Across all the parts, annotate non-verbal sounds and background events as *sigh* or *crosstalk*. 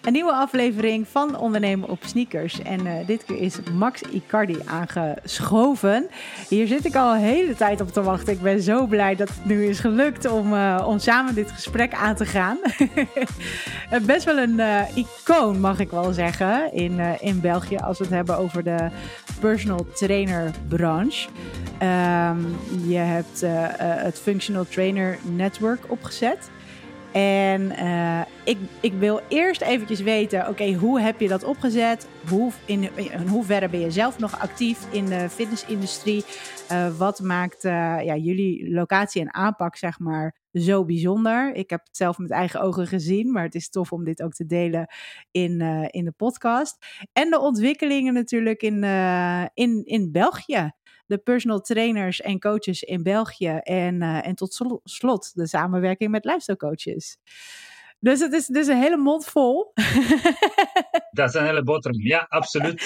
Een nieuwe aflevering van Ondernemen op Sneakers. En uh, dit keer is Max Icardi aangeschoven. Hier zit ik al een hele tijd op te wachten. Ik ben zo blij dat het nu is gelukt om, uh, samen dit gesprek aan te gaan. *laughs* Best wel een icoon, mag ik wel zeggen, in, in België. Als we het hebben over de personal trainer branche. Um, je hebt het Functional Trainer Network opgezet. En uh, ik, ik wil eerst eventjes weten, oké, hoe heb je dat opgezet? Hoe, in, in hoeverre ben je zelf nog actief in de fitnessindustrie? Uh, wat maakt uh, ja, jullie locatie en aanpak, zeg maar, zo bijzonder? Ik heb het zelf met eigen ogen gezien, maar het is tof om dit ook te delen in, in de podcast. En de ontwikkelingen natuurlijk in, in, in België de personal trainers en coaches in België. En, uh, en tot slot de samenwerking met lifestyle coaches. Dus het is dus een hele mond vol. *laughs* Dat is een hele boterham, ja, absoluut.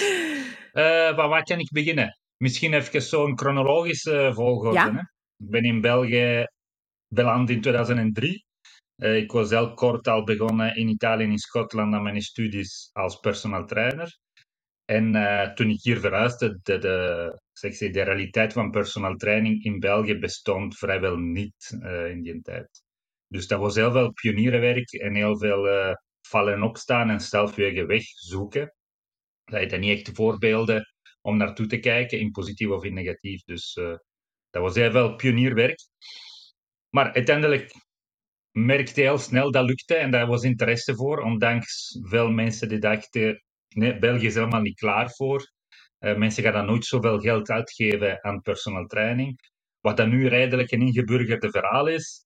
Uh, waar, waar kan ik beginnen? Misschien even zo'n chronologische volgorde. Ja. Hè? Ik ben in België beland in 2003. Uh, ik was heel kort al begonnen in Italië en in Schotland aan mijn studies als personal trainer. En uh, toen ik hier verhuisde, de, de, de realiteit van personal training in België bestond vrijwel niet uh, in die tijd. Dus dat was heel veel pionierenwerk en heel veel uh, vallen en opstaan en zelf je weg zoeken. Dat zijn niet echt voorbeelden om naartoe te kijken, in positief of in negatief. Dus dat was heel veel pionierwerk. Maar uiteindelijk merkte heel snel dat lukte en daar was interesse voor, ondanks veel mensen die dachten Nee, België is helemaal niet klaar voor. Uh, mensen gaan dan nooit zoveel geld uitgeven aan personal training. Wat dan nu redelijk een ingeburgerde verhaal is.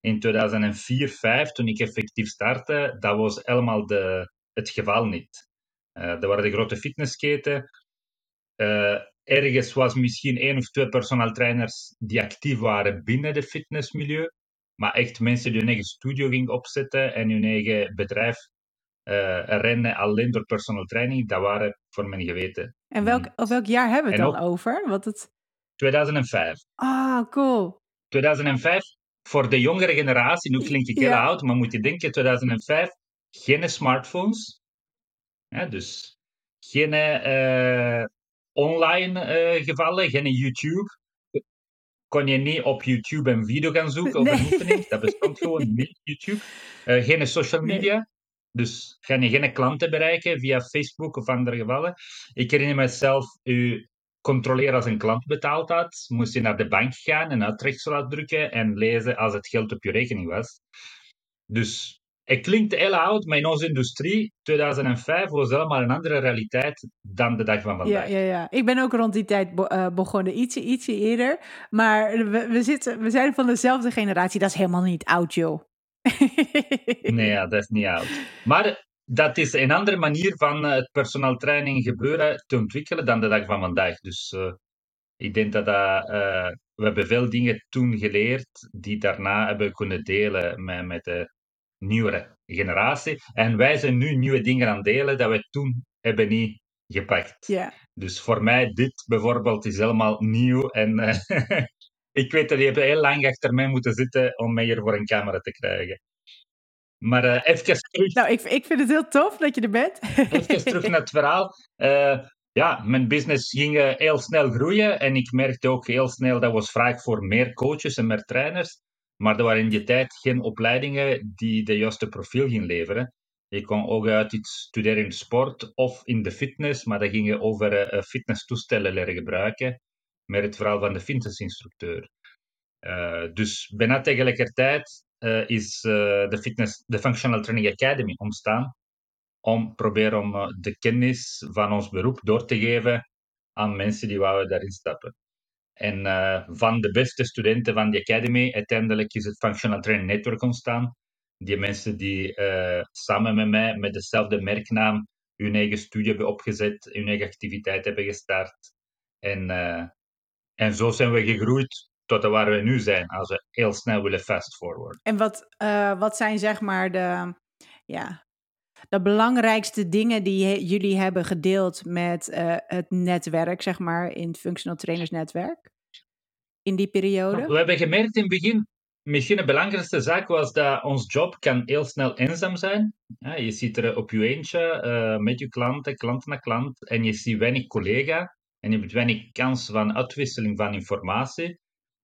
In 2004, 2005, toen ik effectief startte, dat was helemaal de, het geval niet. Uh, er waren de grote fitnessketen. Uh, ergens was misschien één of twee personal trainers die actief waren binnen de fitnessmilieu. Maar echt mensen die hun eigen studio gingen opzetten en hun eigen bedrijf rennen alleen door personal training, dat waren voor mijn geweten. En welk, of welk jaar hebben we het dan over? Wat het... 2005. Ah, cool. 2005, voor de jongere generatie, nu klink ik heel ja. oud, maar moet je denken, 2005, geen smartphones. Ja, dus geen uh, online uh, gevallen, geen YouTube. Kon je niet op YouTube een video gaan zoeken nee. of een oefening. Dat bestond gewoon niet, *laughs* YouTube. geen social media. Dus ga je geen klanten bereiken via Facebook of andere gevallen. Ik herinner mezelf, u controleren als een klant betaald had, moest je naar de bank gaan, een uittreksel uitdrukken en lezen als het geld op je rekening was. Dus het klinkt heel oud, maar in onze industrie, 2005, was helemaal een andere realiteit dan de dag van vandaag. Ja, ja, ja. ik ben ook rond die tijd be uh, begonnen, ietsje, ietsje eerder. Maar we, we, zitten, we zijn van dezelfde generatie, dat is helemaal niet oud, joh. *laughs* nee, ja, dat is niet oud. Maar dat is een andere manier van uh, het personal training gebeuren te ontwikkelen dan de dag van vandaag. Dus uh, ik denk dat dat, uh, we hebben veel dingen toen geleerd die daarna hebben kunnen delen met, met de nieuwere generatie. En wij zijn nu nieuwe dingen aan het delen dat we toen hebben niet gepakt. Yeah. Dus voor mij, dit bijvoorbeeld is helemaal nieuw en *laughs* ik weet dat je heel lang achter mij moeten zitten om mij hier voor een camera te krijgen. Maar uh, even terug. Nou, ik, ik vind het heel tof dat je er bent. *laughs* even terug naar het verhaal. Uh, ja, mijn business ging uh, heel snel groeien en ik merkte ook heel snel dat was vraag voor meer coaches en meer trainers. Maar er waren in die tijd geen opleidingen die de juiste profiel gingen leveren. Je kon ook uit iets studeren in de sport of in de fitness, maar dat ging je over fitnesstoestellen leren gebruiken met het verhaal van de fitnessinstructeur. Uh, dus bijna tegelijkertijd uh, is uh, de, fitness, de Functional Training Academy ontstaan om proberen om de kennis van ons beroep door te geven aan mensen die wouden daarin stappen. En van de beste studenten van die academy, uiteindelijk is het Functional Training Network ontstaan. Die mensen die samen met mij, met dezelfde merknaam, hun eigen studie hebben opgezet, hun eigen activiteit hebben gestart. En en zo zijn we gegroeid tot waar we nu zijn, als we heel snel willen fast forward. En wat, uh, wat zijn zeg maar de, ja, de belangrijkste dingen die jullie hebben gedeeld met uh, het netwerk, zeg maar, in het Functional Trainers Netwerk? In die periode? We hebben gemerkt in het begin, misschien de belangrijkste zaak was dat ons job kan heel snel eenzaam zijn. Ja, je zit er op je eentje uh, met je klanten, klant na klant, en je ziet weinig collega en je hebt weinig kans van uitwisseling van informatie,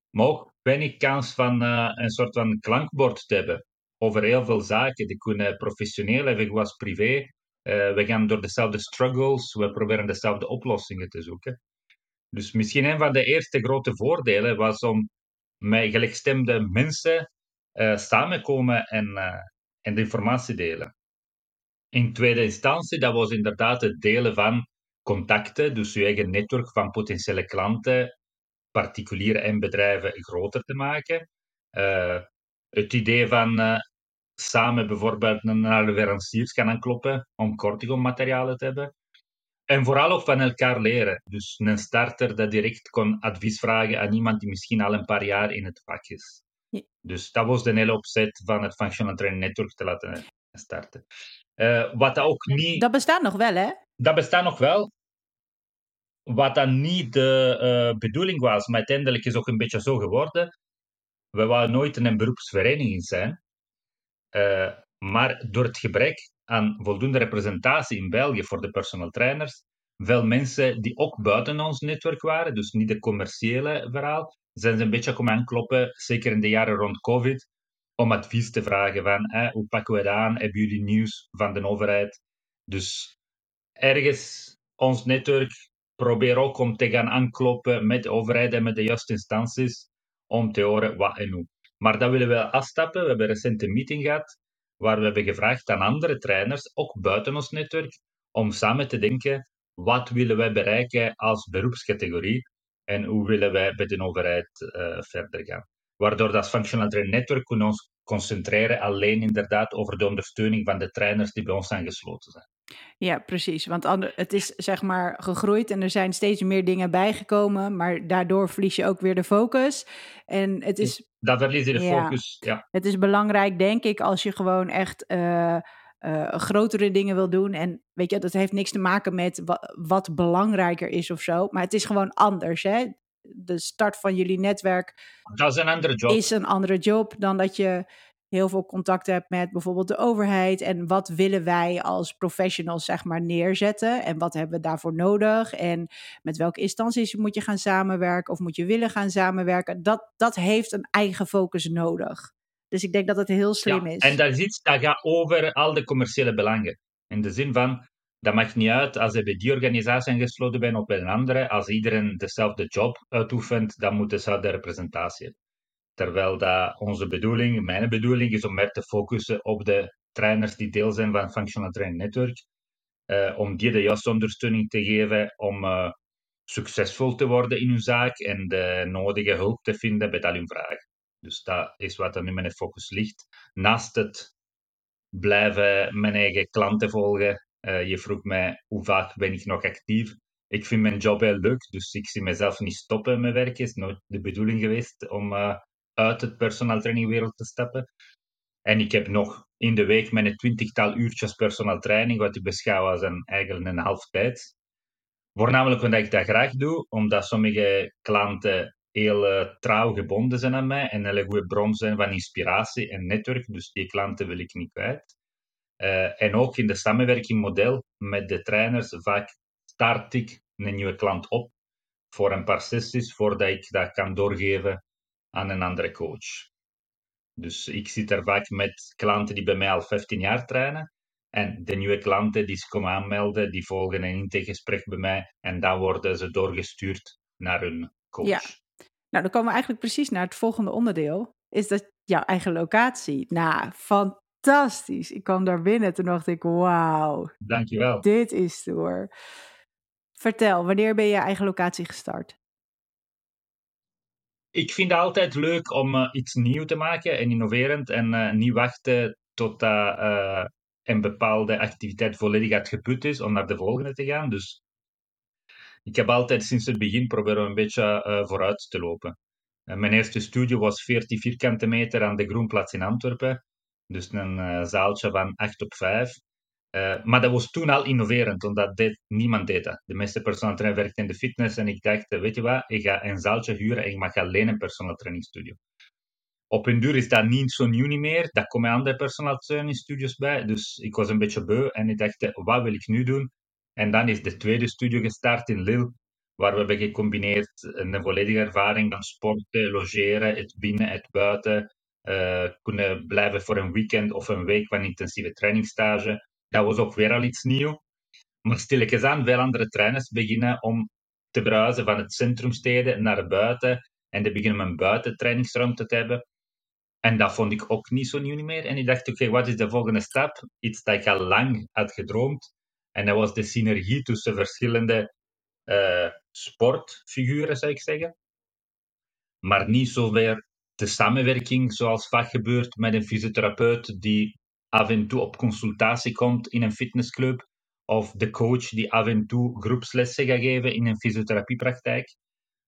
maar ook weinig kans van uh, een soort van klankbord te hebben over heel veel zaken. Die kunnen professioneel even als privé. Uh, we gaan door dezelfde struggles, we proberen dezelfde oplossingen te zoeken. Dus misschien een van de eerste grote voordelen was om met gelijkstemde mensen uh, samenkomen en, en de informatie delen. In tweede instantie, dat was inderdaad het delen van contacten, dus je eigen netwerk van potentiële klanten, particulieren en bedrijven groter te maken. Uh, het idee van samen bijvoorbeeld naar leveranciers gaan aankloppen om korting op materialen te hebben. En vooral ook van elkaar leren. Dus een starter dat direct kon advies vragen aan iemand die misschien al een paar jaar in het vak is. Dus dat was de hele opzet van het Functional Training Network te laten starten. Uh, wat dat ook niet... Dat bestaat nog wel, hè? Dat bestaat nog wel. Wat dan niet de uh, bedoeling was, maar uiteindelijk is ook een beetje zo geworden. We wouden nooit een beroepsvereniging zijn. Uh, maar door het gebrek aan voldoende representatie in België voor de personal trainers, veel mensen die ook buiten ons netwerk waren, dus niet de commerciële verhaal, zijn ze een beetje komen aankloppen, zeker in de jaren rond COVID, om advies te vragen van hoe pakken we het aan, hebben jullie nieuws van de overheid? Dus ergens ons netwerk probeer ook om te gaan aankloppen met de overheid en met de juiste instanties om te horen wat en hoe. Maar dat willen we afstappen. We hebben recent een meeting gehad waar we hebben gevraagd aan andere trainers, ook buiten ons netwerk, om samen te denken wat willen wij bereiken als beroepscategorie en hoe willen wij bij de overheid uh, verder gaan. Waardoor dat Functional Training Network kunnen ons concentreren alleen inderdaad over de ondersteuning van de trainers die bij ons aangesloten zijn. Ja, precies. Want het is zeg maar gegroeid en er zijn steeds meer dingen bijgekomen, maar daardoor verlies je ook weer de focus. En het is. Dat verlies je de focus, ja. Het is belangrijk, denk ik, als je gewoon echt uh, uh, grotere dingen wil doen. En weet je, dat heeft niks te maken met wat belangrijker is of zo, maar het is gewoon anders. Hè? De start van jullie netwerk. Dat is een andere job. Is een andere job dan dat je heel veel contact hebt met bijvoorbeeld de overheid en wat willen wij als professionals zeg maar neerzetten en wat hebben we daarvoor nodig en met welke instanties moet je gaan samenwerken of moet je willen gaan samenwerken. Dat, dat heeft een eigen focus nodig. Dus ik denk dat het heel slim ja, is. En daar zit, dat gaat over al de commerciële belangen. In de zin van, dat maakt niet uit als ze bij die organisatie aangesloten zijn of bij een andere. Als iedereen dezelfde job uitoefent, dan moet dezelfde representatie hebben. Terwijl dat onze bedoeling, mijn bedoeling, is om meer te focussen op de trainers die deel zijn van Functional Training Network. Uh, om die de juiste ondersteuning te geven om uh, succesvol te worden in hun zaak en de nodige hulp te vinden bij al hun vragen. Dus dat is wat er nu mijn focus ligt. Naast het blijven mijn eigen klanten volgen. Uh, je vroeg mij hoe vaak ben ik nog actief. Ik vind mijn job heel leuk, dus ik zie mezelf niet stoppen met werken. Het is nooit de bedoeling geweest om uit het personal trainingwereld te stappen. En ik heb nog in de week mijn twintigtal uurtjes personal training, wat ik beschouw als een, eigenlijk een half tijd. Voornamelijk omdat ik dat graag doe, omdat sommige klanten heel uh, trouw gebonden zijn aan mij en een hele goede bron zijn van inspiratie en netwerk. Dus die klanten wil ik niet kwijt. Uh, en ook in de samenwerkingmodel met de trainers, vaak start ik een nieuwe klant op voor een paar sessies, voordat ik dat kan doorgeven aan een andere coach. Dus ik zit er vaak met klanten die bij mij al 15 jaar trainen. En de nieuwe klanten die ze komen aanmelden, die volgen een intakegesprek bij mij. En dan worden ze doorgestuurd naar hun coach. Ja. Nou, dan komen we eigenlijk precies naar het volgende onderdeel. Is dat jouw eigen locatie? Nou, fantastisch. Ik kwam daar binnen, toen dacht ik, wauw. Dankjewel. Dit is stoer. Vertel, wanneer ben je je eigen locatie gestart? Ik vind het altijd leuk om uh, iets nieuw te maken en innoverend en uh, niet wachten tot uh, een bepaalde activiteit volledig uitgeput is om naar de volgende te gaan. Dus ik heb altijd sinds het begin proberen een beetje vooruit te lopen. mijn eerste studio was 40 vierkante meter aan de Groenplaats in Antwerpen. Dus een zaaltje van 8 op 5. Uh, maar dat was toen al innoverend, omdat dit, niemand deed. De meeste personal trainer werkten in de fitness en ik dacht, weet je wat, ik ga een zaaltje huren en ik mag alleen een personal training studio. op een duur is dat niet zo nieuw niet meer. Daar komen andere personal training studios bij. Dus ik was een beetje beu en ik dacht, wat wil ik nu doen? En dan is de tweede studio gestart in Lille, waar we hebben gecombineerd een volledige ervaring van sporten, logeren, het binnen, het buiten, uh, kunnen blijven voor een weekend of een week van intensieve trainingstage. Dat was ook weer al iets nieuws. Maar stilletjes aan, veel andere trainers beginnen om te bruisen van het centrumsteden naar buiten. En die beginnen een buitentrainingsruimte te hebben. En dat vond ik ook niet zo nieuw meer. En ik dacht, oké, wat is de volgende stap? Iets dat ik al lang had gedroomd. En dat was de synergie tussen verschillende uh, sportfiguren, zou ik zeggen. Maar niet zover de samenwerking zoals vaak gebeurt met een fysiotherapeut die af en toe op consultatie komt in een fitnessclub. Of de coach die af en toe groepslessen gaat geven in een fysiotherapiepraktijk.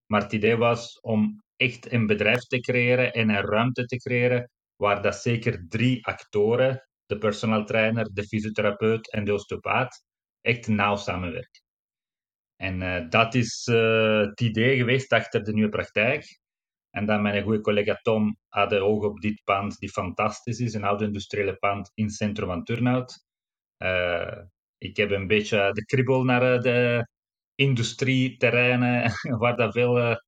Maar het idee was om echt een bedrijf te creëren en een ruimte te creëren waar dat zeker drie actoren, de personal trainer, de fysiotherapeut en de osteopaat, echt nauw samenwerken. En uh, dat is uh, het idee geweest achter de nieuwe praktijk. En dan mijn goede collega Tom had oog op dit pand, die fantastisch is, een oud industriële pand in het centrum van Turnhout. Uh, ik heb een beetje de kribbel naar de industrieterreinen, *laughs* waar dat veel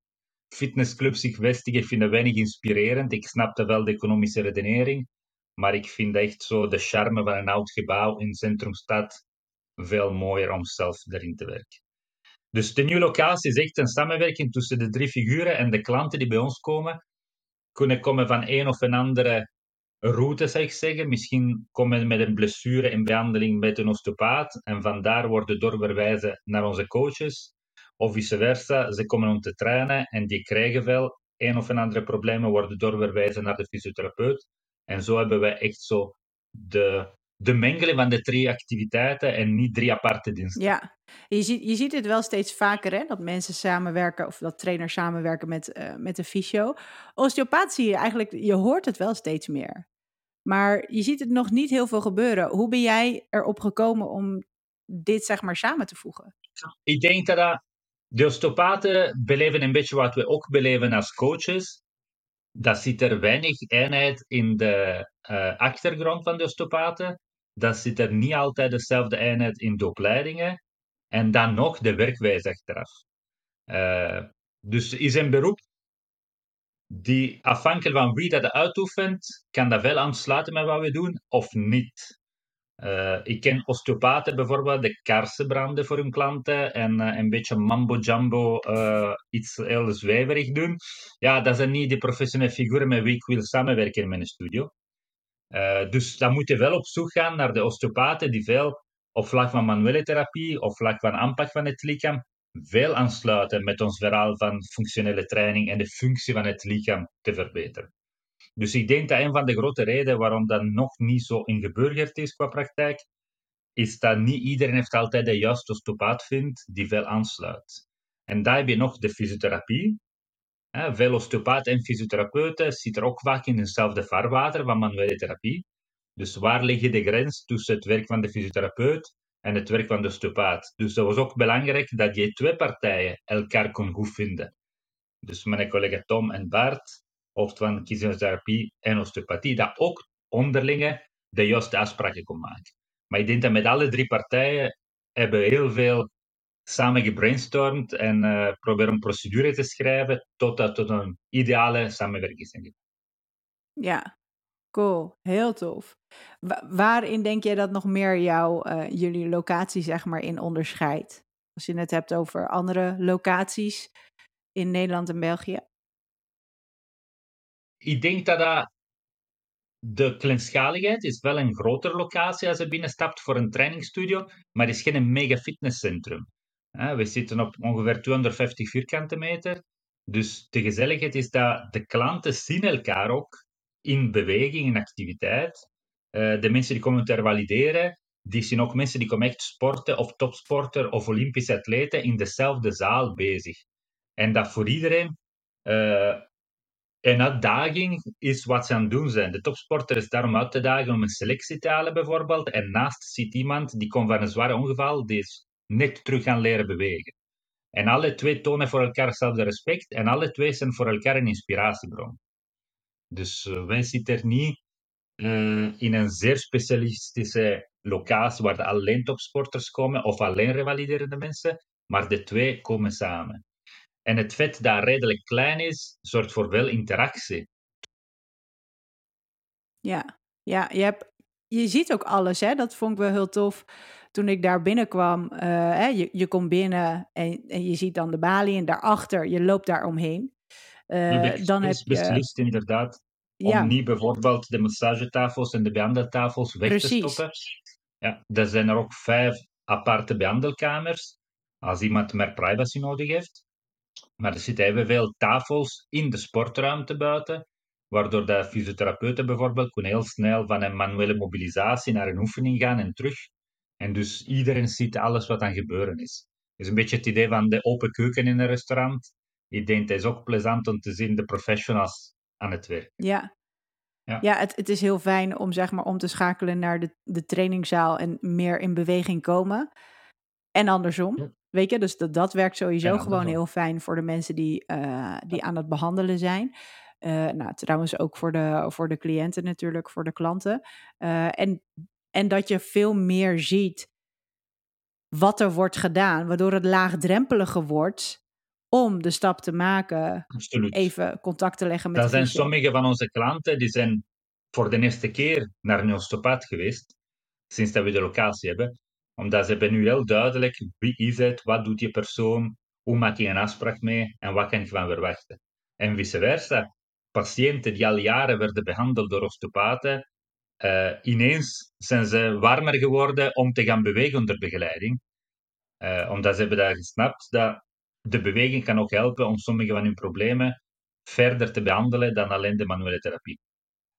fitnessclubs zich vestigen. Ik vind dat weinig inspirerend. Ik snapte wel de economische redenering, maar ik vind echt zo de charme van een oud gebouw in centrumstad veel mooier om zelf erin te werken. Dus de nieuwe locatie is echt een samenwerking tussen de drie figuren en de klanten die bij ons komen. Kunnen komen van een of een andere route, zou ik zeggen. Misschien komen met een blessure in behandeling met een osteopaat en vandaar worden doorverwijzen naar onze coaches. Of vice versa, ze komen om te trainen en die krijgen wel een of een andere problemen, worden doorverwijzen naar de fysiotherapeut. En zo hebben wij echt zo de de mengeling van de drie activiteiten en niet drie aparte diensten. Ja, je ziet, je ziet het wel steeds vaker, hè, dat mensen samenwerken of dat trainers samenwerken met, uh, met de fysio. Osteopaat zie je eigenlijk, je hoort het wel steeds meer. Maar je ziet het nog niet heel veel gebeuren. Hoe ben jij erop gekomen om dit zeg maar samen te voegen? Ik denk dat de osteopaten beleven een beetje wat we ook beleven als coaches dat zit er weinig eenheid in de uh, achtergrond van de osteopaten. Dat zit er niet altijd dezelfde eenheid in de opleidingen. En dan nog de werkwijze achteraf. Uh, dus is een beroep die afhankelijk van wie dat uitoefent, kan dat wel aansluiten met wat we doen of niet. Uh, ik ken osteopaten bijvoorbeeld, de kaarsen branden voor hun klanten en uh, een beetje mambo-jumbo, uh, iets heel zweverig doen. Ja, dat zijn niet de professionele figuren met wie ik wil samenwerken in mijn studio. Dus dan moet je wel op zoek gaan naar de osteopaten die veel op vlak van manuele therapie, of vlak van aanpak van het lichaam, veel aansluiten met ons verhaal van functionele training en de functie van het lichaam te verbeteren. Dus ik denk dat een van de grote redenen waarom dat nog niet zo ingeburgerd is qua praktijk, is dat niet iedereen heeft altijd de juiste osteopaat vindt die veel aansluit. En daar heb je nog de fysiotherapie. Veel osteopaten en fysiotherapeuten zitten ook vaak in hetzelfde vaarwater van manuele therapie. Dus waar lig je de grens tussen het werk van de fysiotherapeut en het werk van de osteopaat? Dus dat was ook belangrijk dat je twee partijen elkaar kon goed vinden. Dus mijn collega Tom en Bart of van kiesingstherapie en osteopathie, dat ook onderlinge de juiste afspraken kon maken. Maar ik denk dat met alle drie partijen hebben heel veel samen gebrainstormd en uh, proberen een procedure te schrijven tot, tot een ideale samenwerking is. Ja, cool. Heel tof. waarin denk jij dat nog meer jouw, uh, jullie locatie zeg maar in onderscheidt? Als je het hebt over andere locaties in Nederland en België ik denk dat, dat de kleinschaligheid is wel een grotere locatie als je binnenstapt voor een trainingsstudio, maar het is geen mega fitnesscentrum. We zitten op ongeveer 250 vierkante meter. Dus de gezelligheid is dat de klanten zien elkaar ook in beweging, in activiteit. Eh, de mensen die komen te valideren, die zien ook mensen die komen echt sporten of topsporter of Olympische atleten in dezelfde zaal bezig. En dat voor iedereen uh, een uitdaging is wat ze aan het doen zijn. De topsporter is daarom uit te dagen om een selectie te halen, bijvoorbeeld. En naast zit iemand die komt van een zware ongeval, die is net terug gaan leren bewegen. En alle twee tonen voor elkaar hetzelfde respect en alle twee zijn voor elkaar een inspiratiebron. Dus wij zitten niet in een zeer specialistische locatie waar alleen topsporters komen of alleen revaliderende mensen, maar de twee komen samen. En het feit dat redelijk klein is, zorgt voor veel interactie. Ja, ja je, hebt, je ziet ook alles, hè? dat vond ik wel heel tof. Toen ik daar binnenkwam, uh, hè, je, je komt binnen en, en je ziet dan de balie en daarachter, je loopt daar omheen. Uh, dan heb je beslist inderdaad om niet bijvoorbeeld de massagetafels en de behandeltafels weg te stoppen. Ja, er zijn er ook vijf aparte behandelkamers als iemand meer privacy nodig heeft. Maar er zitten evenveel tafels in de sportruimte buiten, waardoor de fysiotherapeuten bijvoorbeeld kunnen heel snel van een manuele mobilisatie naar een oefening gaan en terug. En dus iedereen ziet alles wat aan gebeuren is. Het is een beetje het idee van de open keuken in een restaurant. Ik denk het is ook plezant om te zien de professionals aan het werk. Ja, ja, ja het, het is heel fijn om zeg maar om te schakelen naar de, de trainingszaal en meer in beweging komen. En andersom. Weet je, dus dat, dat werkt sowieso gewoon heel fijn voor de mensen die, uh, die aan het behandelen zijn. Uh, nou, trouwens ook voor de, voor de cliënten natuurlijk, voor de klanten. Uh, en, en dat je veel meer ziet wat er wordt gedaan, waardoor het laagdrempeliger wordt om de stap te maken, Absoluut. even contact te leggen met Dat zijn sommige van onze klanten, die zijn voor de eerste keer naar een osteopaat geweest, sinds dat we de locatie hebben omdat ze hebben nu heel duidelijk wie is het, wat doet die persoon, hoe maak je een afspraak mee en wat kan je van verwachten. En vice versa. Patiënten die al jaren werden behandeld door osteopaten, uh, ineens zijn ze warmer geworden om te gaan bewegen onder begeleiding. Uh, omdat ze hebben daar gesnapt dat de beweging kan ook helpen om sommige van hun problemen verder te behandelen dan alleen de manuele therapie.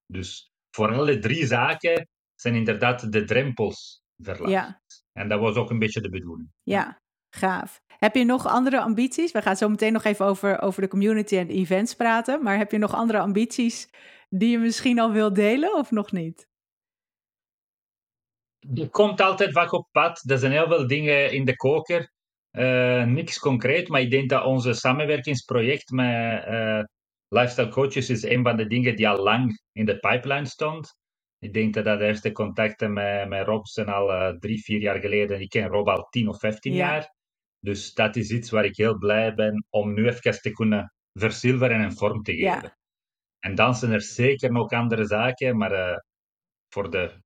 Dus voor alle drie zaken zijn inderdaad de drempels verlaagd. Ja. En dat was ook een beetje de bedoeling. Ja, gaaf. Heb je nog andere ambities? We gaan zo meteen nog even over, over de community en events praten. Maar heb je nog andere ambities die je misschien al wil delen of nog niet? Er komt altijd vaak op pad. Er zijn heel veel dingen in de koker. Uh, niks concreet, maar ik denk dat onze samenwerkingsproject met uh, Lifestyle Coaches is een van de dingen die al lang in de pipeline stond. Ik denk dat de eerste contacten met, met Rob zijn al uh, drie, vier jaar geleden. Ik ken Rob al tien of vijftien jaar. Dus dat is iets waar ik heel blij ben om nu even te kunnen verzilveren en vorm te geven. Ja. En dan zijn er zeker nog andere zaken, maar voor de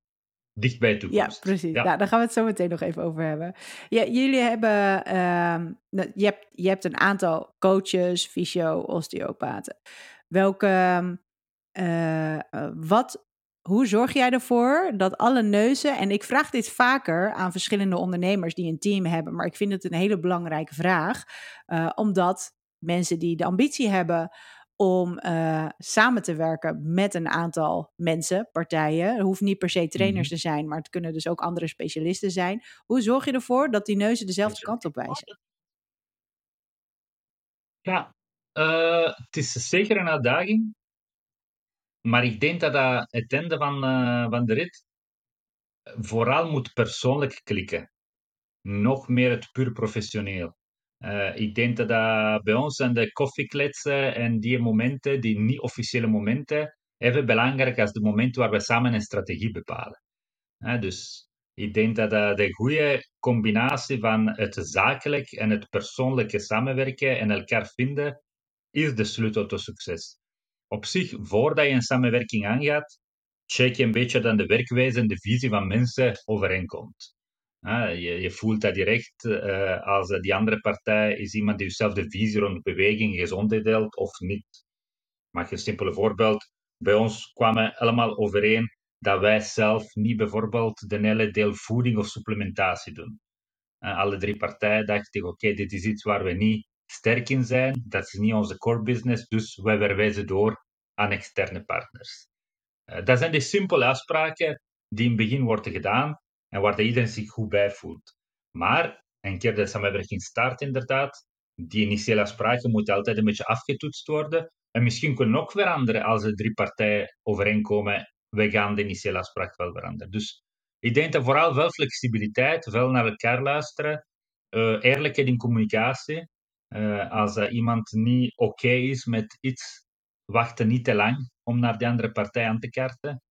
dichtbij toekomst. Ja, precies. Ja. Nou, daar gaan we het zo meteen nog even over hebben. Ja, jullie hebben, uh, je, hebt, je hebt een aantal coaches, fysio, osteopaten. Welke, uh, wat hoe zorg jij ervoor dat alle neuzen, en ik vraag dit vaker aan verschillende ondernemers die een team hebben, maar ik vind het een hele belangrijke vraag, uh, omdat mensen die de ambitie hebben om uh, samen te werken met een aantal mensen, partijen. Het hoeft niet per se trainers mhm. te zijn, maar het kunnen dus ook andere specialisten zijn. Hoe zorg je ervoor dat die neuzen dezelfde kant op wijzen? Ja, uh, het is zeker een uitdaging. Maar ik denk dat, dat het einde van, uh, van de rit vooral moet persoonlijk klikken. Nog meer het puur professioneel. Uh, ik denk dat, dat bij ons zijn de koffiekletsen en die momenten, die niet-officiële momenten, even belangrijk als de momenten waar we samen een strategie bepalen. Uh, dus ik denk dat uh, de goede combinatie van het zakelijk en het persoonlijke samenwerken en elkaar vinden, is de sleutel tot succes op zich, voordat je een samenwerking aangaat, check je een beetje dan de werkwijze en de visie van mensen overeenkomt. Je, je, voelt dat direct uh, als die andere partij is iemand die dezelfde visie rond beweging en gezondheid deelt of niet. Mag je een simpele voorbeeld? Bij ons kwamen allemaal overeen dat wij zelf niet bijvoorbeeld de hele deel voeding of supplementatie doen. Alle drie partijen dachten, oké, dit is iets waar we niet sterk in zijn. Dat is niet onze core business, dus wij verwijzen door aan externe partners. Uh, dat zijn de simpele afspraken die in het begin worden gedaan en waar iedereen zich goed bij voelt. Maar een keer de samenwerking start, inderdaad, die initiële afspraken moeten altijd een beetje afgetoetst worden. En misschien kunnen ook veranderen als de drie partijen overeenkomen. We gaan de initiële afspraak wel veranderen. Dus ik denk dat vooral wel flexibiliteit, wel naar elkaar luisteren, uh, eerlijkheid in communicatie. Uh, als iemand niet oké is met iets, wachten niet te lang om naar de andere partij aan te kaarten.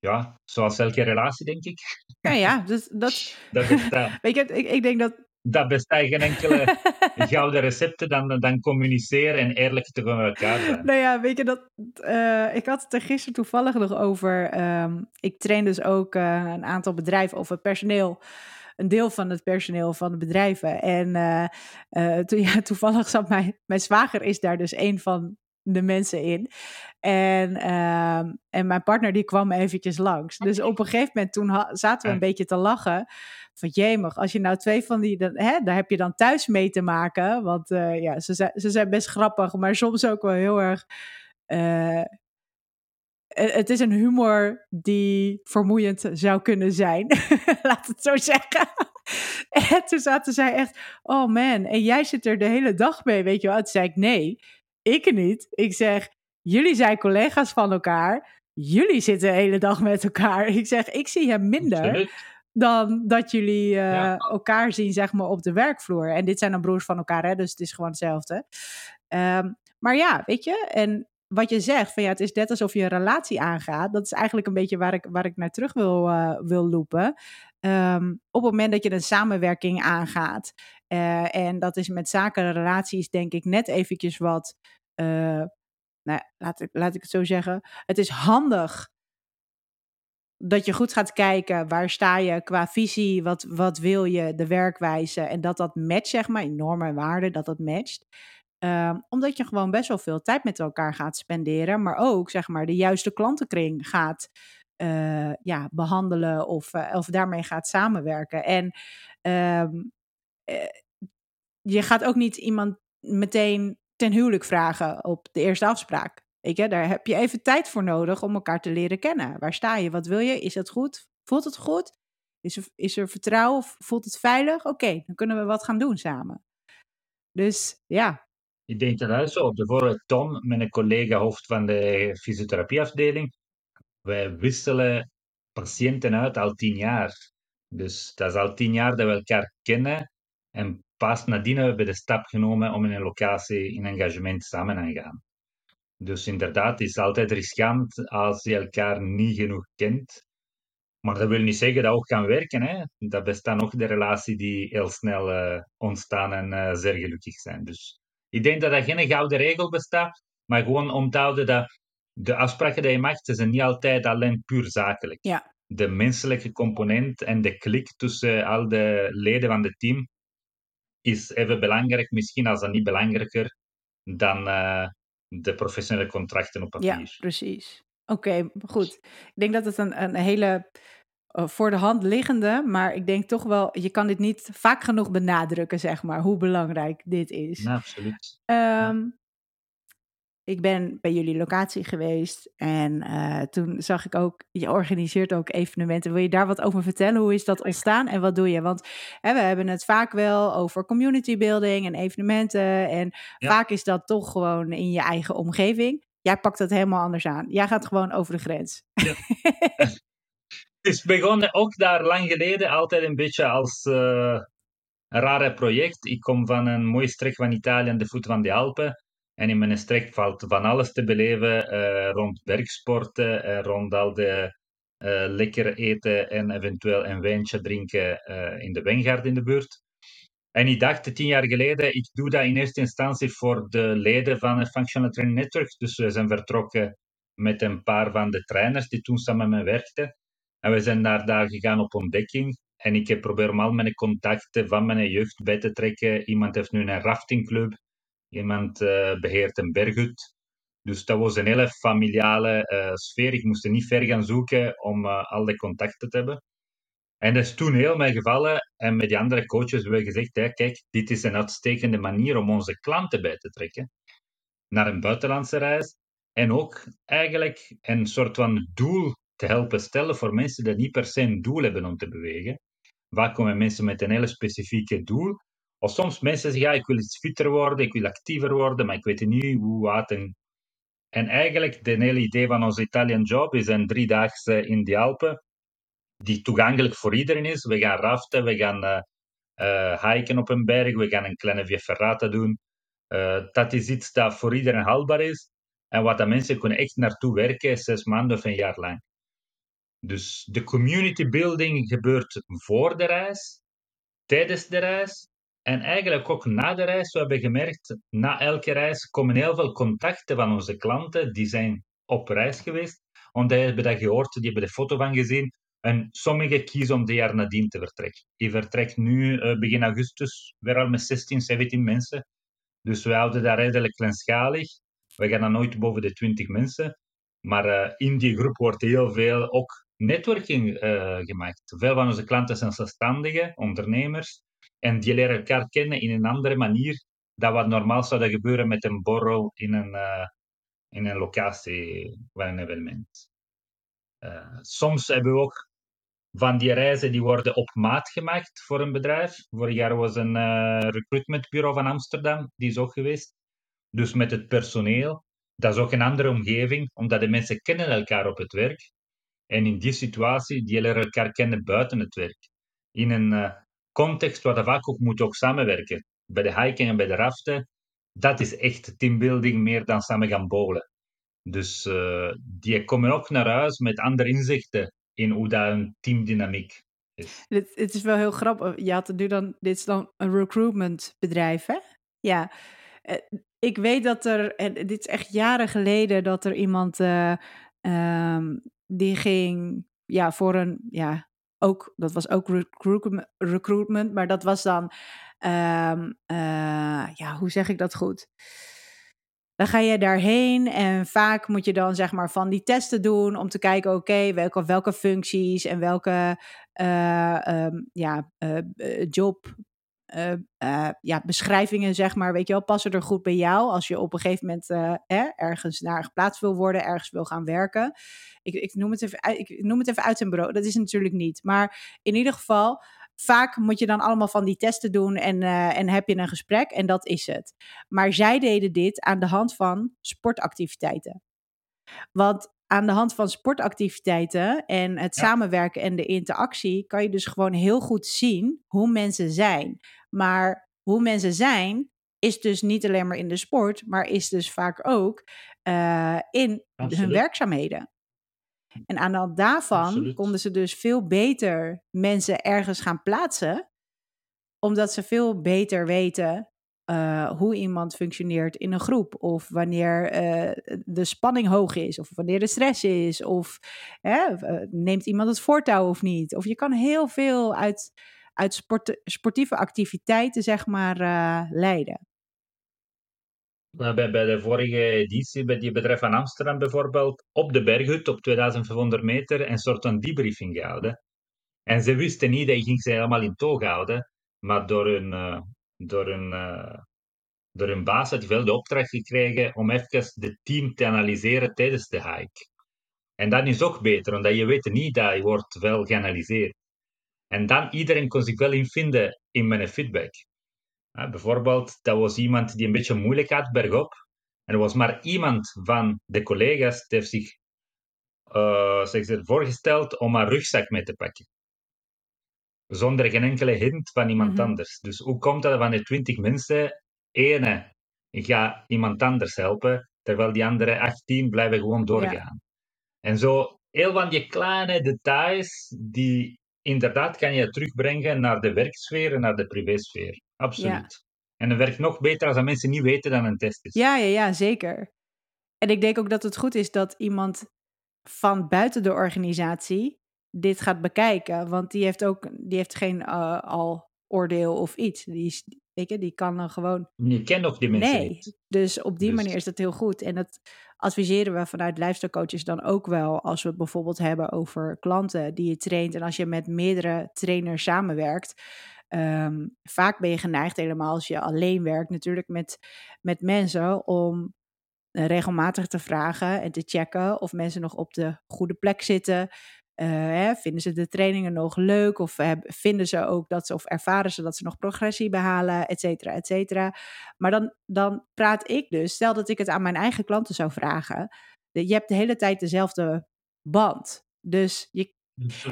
Ja, zoals elke relatie, denk ik. Ja, ja, dus dat... *laughs* dat bestaat, Weet je, ik, ik denk dat... Dat bestaat geen enkele *laughs* gouden recepten dan, dan communiceren en eerlijk tegenover elkaar zijn. Nou ja, weet je, dat, uh, ik had het er gisteren toevallig nog over. Um, ik train dus ook uh, een aantal bedrijven of het personeel een deel van het personeel van de bedrijven. En uh, uh, to, *laughs* ja, toevallig zat mijn, mijn zwager is daar dus een van de mensen in. En, uh, en mijn partner die kwam eventjes langs. Dus op een gegeven moment toen zaten we een beetje te lachen. Van jemig, als je nou twee van die, dan, hè, daar heb je dan thuis mee te maken. Want uh, ja, ze zijn, ze zijn best grappig, maar soms ook wel heel erg... Uh, het is een humor die vermoeiend zou kunnen zijn. *laughs* Laat het zo zeggen. en toen zaten zij echt, oh man, en jij zit er de hele dag mee, weet je wel. Toen zei ik, nee, ik niet. Ik zeg, jullie zijn collega's van elkaar. Jullie zitten de hele dag met elkaar. Ik zeg, ik zie hem minder dan dat jullie uh, ja. elkaar zien, zeg maar, op de werkvloer. En dit zijn dan broers van elkaar, hè, dus het is gewoon hetzelfde. Um, maar ja, weet je, en wat je zegt, van ja, het is net alsof je een relatie aangaat. Dat is eigenlijk een beetje waar ik, waar ik naar terug wil, uh, wil lopen. Um, op het moment dat je een samenwerking aangaat. Uh, en dat is met zaken en relaties, denk ik, net eventjes wat. Uh, nou, laat ik, laat ik het zo zeggen. Het is handig dat je goed gaat kijken waar sta je qua visie, wat, wat wil je, de werkwijze en dat dat matcht, zeg maar, in normen en waarden, dat dat matcht. Um, omdat je gewoon best wel veel tijd met elkaar gaat spenderen, maar ook zeg maar de juiste klantenkring gaat uh, ja, behandelen of, uh, of daarmee gaat samenwerken. En um, uh, je gaat ook niet iemand meteen ten huwelijk vragen op de eerste afspraak. Weet je, daar heb je even tijd voor nodig om elkaar te leren kennen. Waar sta je? Wat wil je? Is dat goed? Voelt het goed? Is er, is er vertrouwen? Voelt het veilig? Oké, dan kunnen we wat gaan doen samen. Dus ja, ik denk dat dat zo. Bijvoorbeeld Tom, mijn collega hoofd van de fysiotherapieafdeling, wij wisselen patiënten uit al tien jaar. Dus dat is al tien jaar dat we elkaar kennen. En pas nadien hebben we de stap genomen om in een locatie in engagement samen te gaan. Dus inderdaad, het is altijd riskant als je elkaar niet genoeg kent. Maar dat wil niet zeggen dat ook kan werken. Hè? Dat bestaan ook de relaties die heel snel uh, ontstaan en uh, zeer gelukkig zijn. Dus ik denk dat er geen gouden regel bestaat, maar gewoon om te houden dat de afspraken die je maakt, zijn niet altijd alleen puur zakelijk. Ja. De menselijke component en de klik tussen al de leden van het team is even belangrijk, misschien als dat niet belangrijker dan uh, de professionele contracten op papier. Ja, precies. Oké, okay, goed. Ik denk dat het een, een hele uh, voor de hand liggende, maar ik denk toch wel, je kan dit niet vaak genoeg benadrukken, zeg maar, hoe belangrijk dit is. Ja, absoluut. Um, ja. Ik ben bij jullie locatie geweest en uh, toen zag ik ook, je organiseert ook evenementen. Wil je daar wat over vertellen? Hoe is dat ontstaan en wat doe je? Want hè, we hebben het vaak wel over community building en evenementen. En ja. vaak is dat toch gewoon in je eigen omgeving. Jij pakt het helemaal anders aan. Jij gaat gewoon over de grens. Ja. *laughs* Het is begonnen ook daar lang geleden, altijd een beetje als uh, een rare project. Ik kom van een mooie streek van Italië aan de voet van de Alpen. En in mijn streek valt van alles te beleven uh, rond bergsporten, uh, rond al de uh, lekker eten en eventueel een wijntje drinken in de wijngaard in de buurt. En ik dacht tien jaar geleden, ik doe dat in eerste instantie voor de leden van het Functional Training Network. Dus we zijn vertrokken met een paar van de trainers die toen samen met me werkten. En we zijn daar, daar gegaan op ontdekking. En ik heb probeer om al mijn contacten van mijn jeugd bij te trekken. Iemand heeft nu een raftingclub. Iemand uh, beheert een berghut. Dus dat was een hele familiale uh, sfeer. Ik moest er niet ver gaan zoeken om uh, al die contacten te hebben. En dat is toen heel mij gevallen. En met die andere coaches hebben we gezegd: kijk, dit is een uitstekende manier om onze klanten bij te trekken naar een buitenlandse reis. En ook eigenlijk een soort van doel te helpen stellen voor mensen die niet per se een doel hebben om te bewegen. Vaak komen mensen met een hele specifieke doel. Of soms mensen zeggen, ik wil iets fitter worden, ik wil actiever worden, maar ik weet niet hoe, wat. En, en eigenlijk, de hele idee van onze Italian Job is een driedaagse in de Alpen, die toegankelijk voor iedereen is. We gaan raften, we gaan uh, hiken op een berg, we gaan een kleine via ferrata doen. Uh, dat is iets dat voor iedereen haalbaar is. En wat dat mensen kunnen echt naartoe werken, zes maanden of een jaar lang. Dus de community building gebeurt voor de reis, tijdens de reis en eigenlijk ook na de reis. We hebben gemerkt, na elke reis komen heel veel contacten van onze klanten die zijn op reis geweest. Want die hebben dat gehoord, die hebben de foto van gezien. En sommigen kiezen om de jaar nadien te vertrekken. Die vertrekt nu uh, begin augustus weer al met 16, 17 mensen. Dus we houden dat redelijk kleinschalig. We gaan dan nooit boven de 20 mensen. Maar uh, in die groep wordt heel veel ook networking uh, gemaakt. Veel van onze klanten zijn zelfstandigen, ondernemers. En die leren elkaar kennen in een andere manier dan wat normaal zou gebeuren met een borrel in een, uh, in een locatie van een evenement. soms hebben we ook van die reizen die worden op maat gemaakt voor een bedrijf. Vorig jaar was een uh, recruitmentbureau van Amsterdam, die is ook geweest. Dus met het personeel. Dat is ook een andere omgeving, omdat de mensen kennen elkaar op het werk. En in die situatie, die leren elkaar kennen buiten het werk. In een context waar de vaak ook moet ook samenwerken. Bij de hiking en bij de raften, dat is echt teambuilding meer dan samen gaan bowlen. Dus uh, die komen ook naar huis met andere inzichten in hoe dat een teamdynamiek is. Het, is wel heel grappig. Je had het nu dan, dit is dan een recruitment bedrijf, hè? Ja. Uh, ik weet dat er, dit is echt jaren geleden, dat er iemand uh, um, die ging ja, voor een, ja, ook, dat was ook recruitment, maar dat was dan, um, uh, ja, hoe zeg ik dat goed? Dan ga je daarheen en vaak moet je dan zeg maar van die testen doen om te kijken, oké, welke, welke functies en welke uh, um, ja, uh, job uh, uh, ja, beschrijvingen, zeg maar, weet je wel, passen er goed bij jou als je op een gegeven moment uh, ergens naar geplaatst wil worden, ergens wil gaan werken. Ik, ik, noem het even, ik noem het even uit zijn bureau, dat is natuurlijk niet. Maar in ieder geval, vaak moet je dan allemaal van die testen doen en, en heb je een gesprek en dat is het. Maar zij deden dit aan de hand van sportactiviteiten. Want aan de hand van sportactiviteiten en het ja. samenwerken en de interactie kan je dus gewoon heel goed zien hoe mensen zijn. Maar hoe mensen zijn is dus niet alleen maar in de sport, maar is dus vaak ook uh, in Absoluut. hun werkzaamheden. En aan de hand daarvan Absoluut. konden ze dus veel beter mensen ergens gaan plaatsen, omdat ze veel beter weten uh, hoe iemand functioneert in een groep. Of wanneer uh, de spanning hoog is. Of wanneer de stress is. Of neemt iemand het voortouw of niet. Of je kan heel veel uit, uit sport, sportieve activiteiten, zeg maar, leiden. Nou, bij, bij de vorige editie, bij die bedrijf van Amsterdam bijvoorbeeld, op de berghut op 2500 meter een soort van debriefing gehouden. En ze wisten niet, dat ging ze helemaal in toog houden, maar door hun, door hun, uh, door hun baas had wel de opdracht gekregen om even het team te analyseren tijdens de hike. En dat is ook beter, omdat je weet niet dat je wordt wel geanalyseerd. En dan iedereen kon zich wel invinden in mijn feedback. Bijvoorbeeld, dat was iemand die een beetje moeilijk had bergop. En er was maar iemand van de collega's die heeft zich uh, zich voorgesteld om haar rugzak mee te pakken zonder geen enkele hint van iemand mm-hmm. anders. Dus hoe komt dat van de twintig mensen, ene gaat iemand anders helpen, terwijl die andere 18 blijven gewoon doorgaan. Ja. En zo, heel van die kleine details, die inderdaad kan je terugbrengen naar de werksfeer en naar de privésfeer. Absoluut. Ja. En het werkt nog beter als dat mensen niet weten dat een test is. Ja, ja, ja, zeker. En ik denk ook dat het goed is dat iemand van buiten de organisatie dit gaat bekijken. Want die heeft ook die heeft geen uh, al oordeel of iets. Die, is, weet je, die kan dan gewoon. Je kent ook die mensen. Nee, niet. dus op die dus... manier is dat heel goed. En dat adviseren we vanuit lifestyle coaches dan ook wel. Als we het bijvoorbeeld hebben over klanten die je traint. En als je met meerdere trainers samenwerkt. Um, vaak ben je geneigd, helemaal als je alleen werkt, natuurlijk met, met mensen, om regelmatig te vragen en te checken of mensen nog op de goede plek zitten. Hè, vinden ze de trainingen nog leuk? Of vinden ze ook dat ze, of ervaren ze dat ze nog progressie behalen, et cetera, et cetera. Maar dan, dan praat ik dus, stel dat ik het aan mijn eigen klanten zou vragen. Je hebt de hele tijd dezelfde band. Dus je,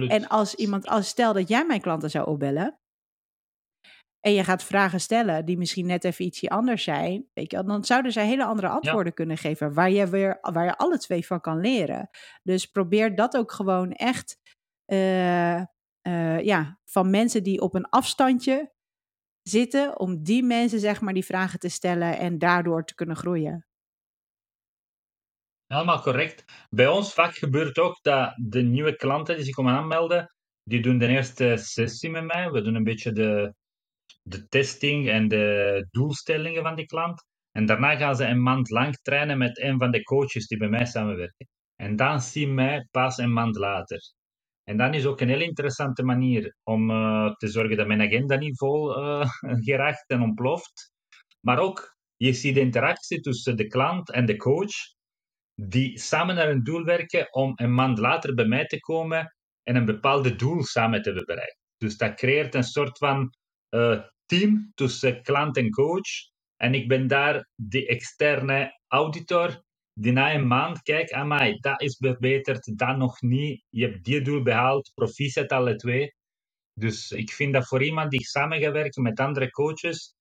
en als iemand, als stel dat jij mijn klanten zou opbellen. En je gaat vragen stellen die misschien net even ietsje anders zijn, weet je, dan zouden zij hele andere antwoorden kunnen geven waar je weer waar je alle twee van kan leren. Dus probeer dat ook gewoon echt uh, uh, ja, van mensen die op een afstandje zitten, om die mensen zeg maar die vragen te stellen en daardoor te kunnen groeien. Helemaal correct. Bij ons vak gebeurt ook dat de nieuwe klanten die zich komen aanmelden, die doen de eerste sessie met mij. We doen een beetje de, de testing en de doelstellingen van die klant. En daarna gaan ze een maand lang trainen met een van de coaches die bij mij samenwerken. En dan zien mij pas een maand later. En dan is ook een heel interessante manier om uh, te zorgen dat mijn agenda niet vol uh, *laughs* geraakt en ontploft. Maar ook, je ziet de interactie tussen de klant en de coach, die samen naar een doel werken om een maand later bij mij te komen en een bepaald doel samen te bereiken. Dus dat creëert een soort van team tussen klant en coach. En ik ben daar de externe auditor die na een maand kijkt, amai, dat is verbeterd, dat nog niet. Je hebt die doel behaald, proficiat alle twee. Dus ik vind dat voor iemand die samen gaat werken met andere coaches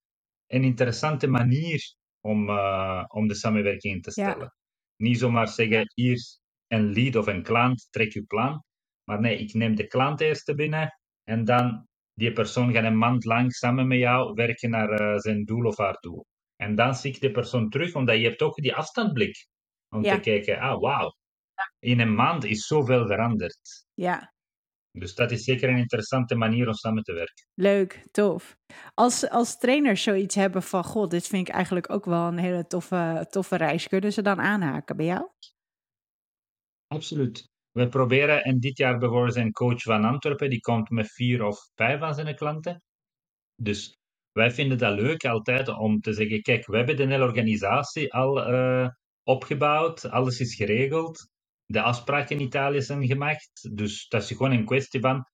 een interessante manier om, uh, om de samenwerking in te stellen. Niet zomaar zeggen, hier een lead of een klant, trek je plan. Maar nee, ik neem de klant eerst binnen en dan die persoon gaat een maand lang samen met jou werken naar uh, zijn doel of haar doel. En dan zie ik de persoon terug, omdat je hebt ook die afstandblik. Om te kijken, ah wauw, in een maand is zoveel veranderd. Ja. Dus dat is zeker een interessante manier om samen te werken. Leuk, tof. Als, als trainers zoiets hebben van, god, dit vind ik eigenlijk ook wel een hele toffe, toffe reis, kunnen ze dan aanhaken bij jou? Absoluut. We proberen, en dit jaar bijvoorbeeld zijn coach van Antwerpen, die komt met vier of vijf van zijn klanten. Dus wij vinden dat leuk altijd om te zeggen, kijk, we hebben de hele organisatie al uh, opgebouwd, alles is geregeld, de afspraken in Italië zijn gemaakt. Dus dat is gewoon een kwestie van,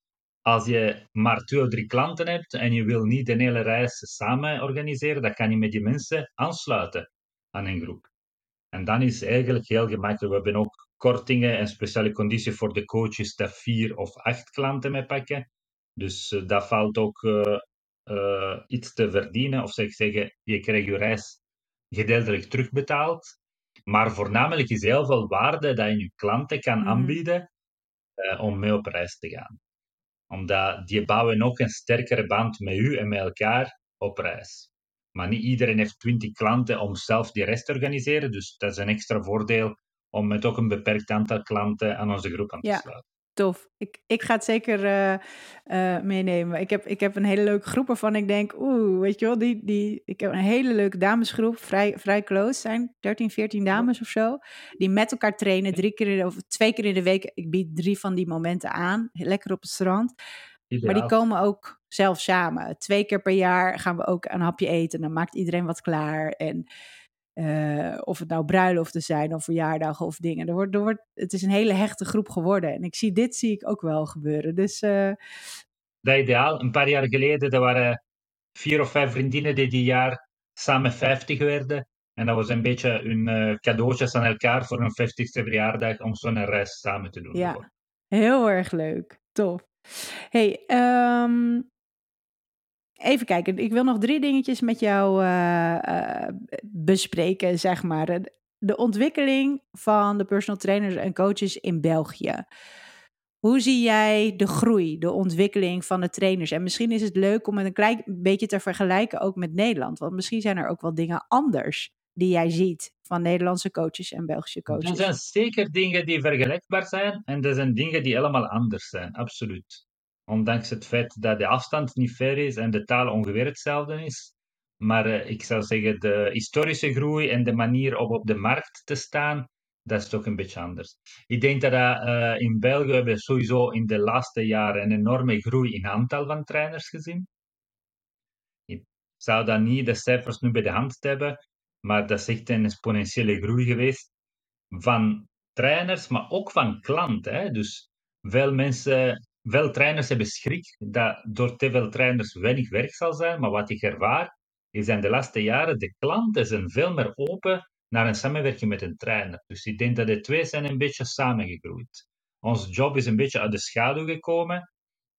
als je maar twee of drie klanten hebt en je wil niet de hele reis samen organiseren, dan kan je met die mensen aansluiten aan een groep. En dan is eigenlijk heel gemakkelijk. We hebben ook kortingen en speciale condities voor de coaches dat vier of acht klanten mee pakken. Dus uh, dat valt ook uh, uh, iets te verdienen. Of zeg zeggen, je krijgt je reis gedeeltelijk terugbetaald. Maar voornamelijk is heel veel waarde dat je je klanten kan mm. aanbieden om mee op reis te gaan. Omdat die bouwen ook een sterkere band met u en met elkaar op reis. Maar niet iedereen heeft 20 klanten om zelf die rest te organiseren. Dus dat is een extra voordeel om met ook een beperkt aantal klanten aan onze groep aan te sluiten. Tof. Ik, ik ga het zeker uh, uh, meenemen. Ik heb, ik heb een hele leuke groep waarvan ik denk, oeh, weet je wel, die, die, ik heb een hele leuke damesgroep, vrij, vrij close zijn, 13, 14 dames of zo, die met elkaar trainen, drie keer in, of twee keer in de week. Ik bied drie van die momenten aan, lekker op het strand. Maar die komen ook zelf samen. Twee keer per jaar gaan we ook een hapje eten. Dan maakt iedereen wat klaar. En uh, of het nou bruiloften zijn of verjaardagen of dingen. Er wordt, er wordt, het is een hele hechte groep geworden. En ik zie dit zie ik ook wel gebeuren. Dus, uh... Dat ideaal. Een paar jaar geleden er waren vier of vijf vriendinnen die die jaar samen 50 werden. En dat was een beetje hun uh, cadeautjes aan elkaar voor hun 50ste verjaardag om zo'n reis samen te doen. Ja, heel erg leuk. Tof. Hey, um, Even kijken, ik wil nog drie dingetjes met jou uh, uh, bespreken, zeg maar. De ontwikkeling van de personal trainers en coaches in België. Hoe zie jij de groei, de ontwikkeling van de trainers? En misschien is het leuk om het een klein beetje te vergelijken ook met Nederland. Want misschien zijn er ook wel dingen anders die jij ziet van Nederlandse coaches en Belgische coaches. Er zijn zeker dingen die vergelijkbaar zijn en er zijn dingen die helemaal anders zijn, absoluut ondanks het feit dat de afstand niet ver is en de taal ongeveer hetzelfde is. Maar uh, ik zou zeggen, de historische groei en de manier om op de markt te staan, dat is toch een beetje anders. Ik denk dat uh, in België hebben we sowieso in de laatste jaren een enorme groei in aantal van trainers gezien. Ik zou dan niet de cijfers nu bij de hand hebben, maar dat is echt een exponentiële groei geweest van trainers, maar ook van klanten. Dus veel mensen veel trainers hebben schrik dat door te veel trainers weinig werk zal zijn, maar wat ik ervaar, is in de laatste jaren de klanten zijn veel meer open naar een samenwerking met een trainer. Dus ik denk dat de twee zijn een beetje samengegroeid. Ons job is een beetje uit de schaduw gekomen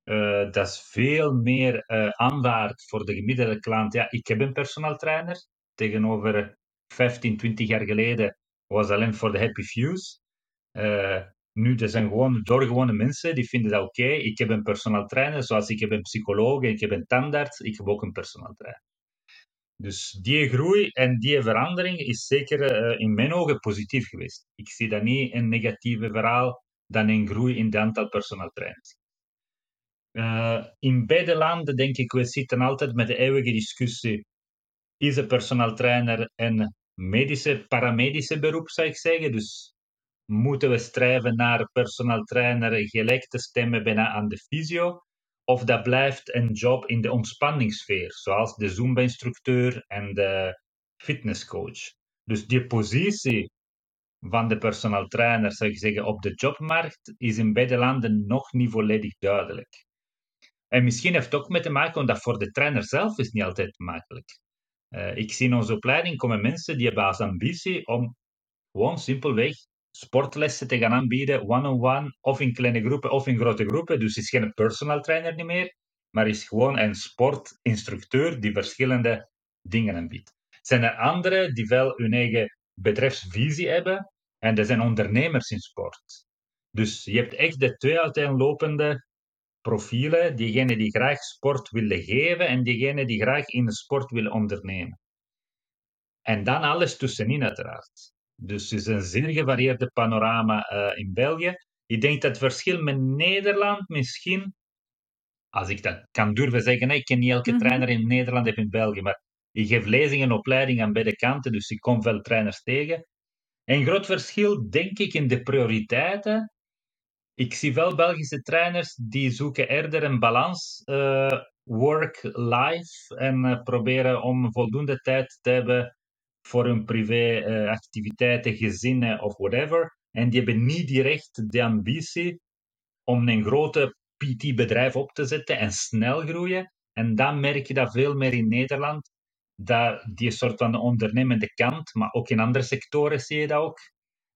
uh, dat is veel meer uh, aanwaard voor de gemiddelde klant. Ja, ik heb een personal trainer. Tegenover 15, 20 jaar geleden was alleen voor de happy fews. Nu, dat zijn gewoon doorgewone mensen die vinden dat oké. Ik heb een personal trainer, zoals ik heb een psycholoog ik heb een tandarts. Ik heb ook een personal trainer. Dus die groei en die verandering is zeker uh, in mijn ogen positief geweest. Ik zie dat niet een negatieve verhaal dan een groei in het aantal personal trainers. Uh, in beide landen, denk ik, we zitten altijd met de eeuwige discussie: is een personal trainer een medische, paramedische beroep, zou ik zeggen? Dus moeten we strijven naar personal trainer gelijk te stemmen bijna aan de fysio? Of dat blijft een job in de ontspanningssfeer, zoals de Zumba-instructeur en de fitnesscoach. Dus die positie van de personal trainer, zou ik zeggen, op de jobmarkt is in beide landen nog niet volledig duidelijk. En misschien heeft het ook met te maken, omdat voor de trainer zelf is niet altijd makkelijk. Uh, ik zie in onze opleiding komen mensen die hebben als ambitie om gewoon simpelweg sportlessen te gaan aanbieden, one-on-one, of in kleine groepen of in grote groepen. Dus is geen personal trainer niet meer, maar is gewoon een sportinstructeur die verschillende dingen aanbiedt. Zijn er anderen die wel hun eigen bedrijfsvisie hebben en dat zijn ondernemers in sport. Dus je hebt echt de twee uiteenlopende profielen, diegenen die graag sport willen geven en diegenen die graag in de sport willen ondernemen. En dan alles tussenin uiteraard. Dus het is een zeer gevarieerde panorama uh, in België. Ik denk dat het verschil met Nederland misschien, als ik dat kan durven zeggen, ik ken niet elke mm -hmm. trainer in Nederland of in België, maar ik geef lezingen en opleidingen aan beide kanten, dus ik kom veel trainers tegen. Een groot verschil, denk ik, in de prioriteiten. Ik zie wel Belgische trainers die zoeken eerder een balans uh, work-life en uh, proberen om voldoende tijd te hebben voor hun privéactiviteiten, uh, gezinnen of whatever. En die hebben niet direct de ambitie om een grote PT-bedrijf op te zetten en snel groeien. En dan merk je dat veel meer in Nederland, dat die soort van ondernemende kant, maar ook in andere sectoren zie je dat ook.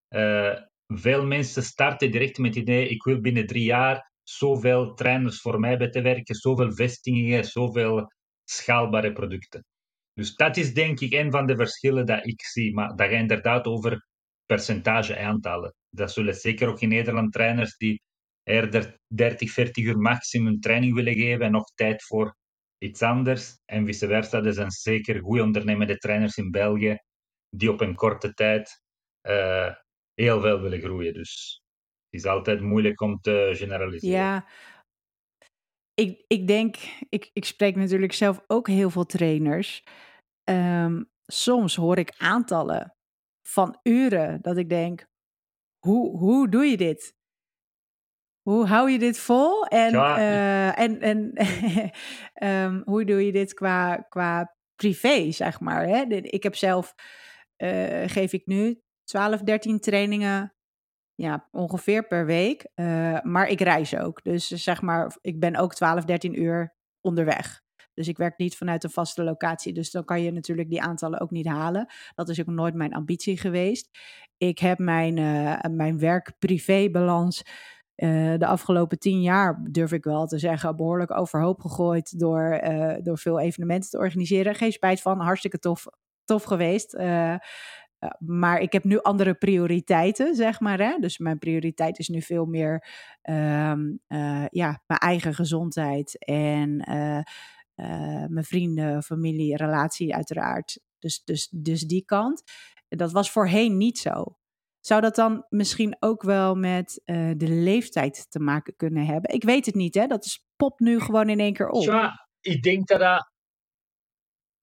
Uh, veel mensen starten direct met het idee, ik wil binnen drie jaar zoveel trainers voor mij bij te werken, zoveel vestigingen, zoveel schaalbare producten. Dus dat is denk ik een van de verschillen dat ik zie. Maar dat gaat inderdaad over percentage aantallen. Dat zullen zeker ook in Nederland trainers die eerder 30, 40 uur maximum training willen geven en nog tijd voor iets anders. En vice versa. Er zijn zeker goede ondernemende trainers in België die op een korte tijd uh, heel veel willen groeien. Dus het is altijd moeilijk om te generaliseren. Ja, ik, ik denk, ik, ik spreek natuurlijk zelf ook heel veel trainers. Um, soms hoor ik aantallen van uren dat ik denk, hoe, hoe doe je dit? Hoe hou je dit vol? En, ja. uh, en, en um, *laughs* hoe doe je dit qua, qua privé, zeg maar? Hè? Ik heb zelf, uh, geef ik nu 12, 13 trainingen ja, ongeveer per week. Uh, maar ik reis ook. Dus zeg maar, ik ben ook 12, 13 uur onderweg. Dus ik werk niet vanuit een vaste locatie. Dus dan kan je natuurlijk die aantallen ook niet halen. Dat is ook nooit mijn ambitie geweest. Ik heb mijn, uh, mijn werk-privé-balans. Uh, de afgelopen tien jaar, durf ik wel te zeggen, behoorlijk overhoop gegooid door, uh, door veel evenementen te organiseren. Geen spijt van, hartstikke tof, tof geweest. Maar ik heb nu andere prioriteiten, zeg maar. Hè? Dus mijn prioriteit is nu veel meer um, ja, mijn eigen gezondheid en mijn vrienden, familie, relatie uiteraard. Dus, dus, dus die kant. Dat was voorheen niet zo. Zou dat dan misschien ook wel met uh, de leeftijd te maken kunnen hebben? Ik weet het niet, hè? Dat is pop nu gewoon in één keer op. Ja, ik denk dat dat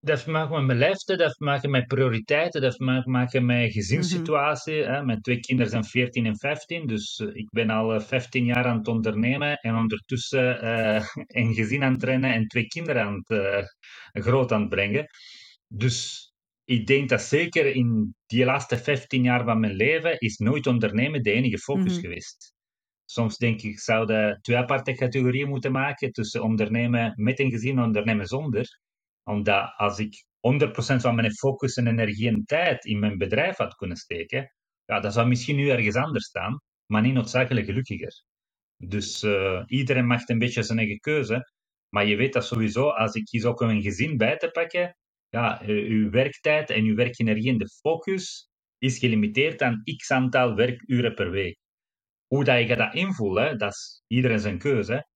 dat heeft te maken met mijn leeftijd, dat heeft te maken met prioriteiten, dat heeft te maken met gezinssituatie. Mm -hmm. Mijn twee kinderen zijn 14 en 15, dus uh, ik ben al 15 jaar aan het ondernemen en ondertussen uh, *laughs* een gezin aan het trainen en twee kinderen aan het uh, groot aan het brengen. Dus ik denk dat zeker in die laatste 15 jaar van mijn leven is nooit ondernemen de enige focus mm -hmm. geweest. Soms denk ik, zouden twee aparte categorieën moeten maken tussen ondernemen met een gezin en ondernemen zonder omdat als ik 100% van mijn focus en energie en tijd in mijn bedrijf had kunnen steken, ja, dat zou misschien nu ergens anders staan, maar niet noodzakelijk gelukkiger. Dus uh, iedereen maakt een beetje zijn eigen keuze. Maar je weet dat sowieso, als ik kies ook een gezin bij te pakken, ja, uh, uw werktijd en uw werkenergie en de focus is gelimiteerd aan x aantal werkuren per week. Hoe dat je dat invult, dat is iedereen zijn keuze.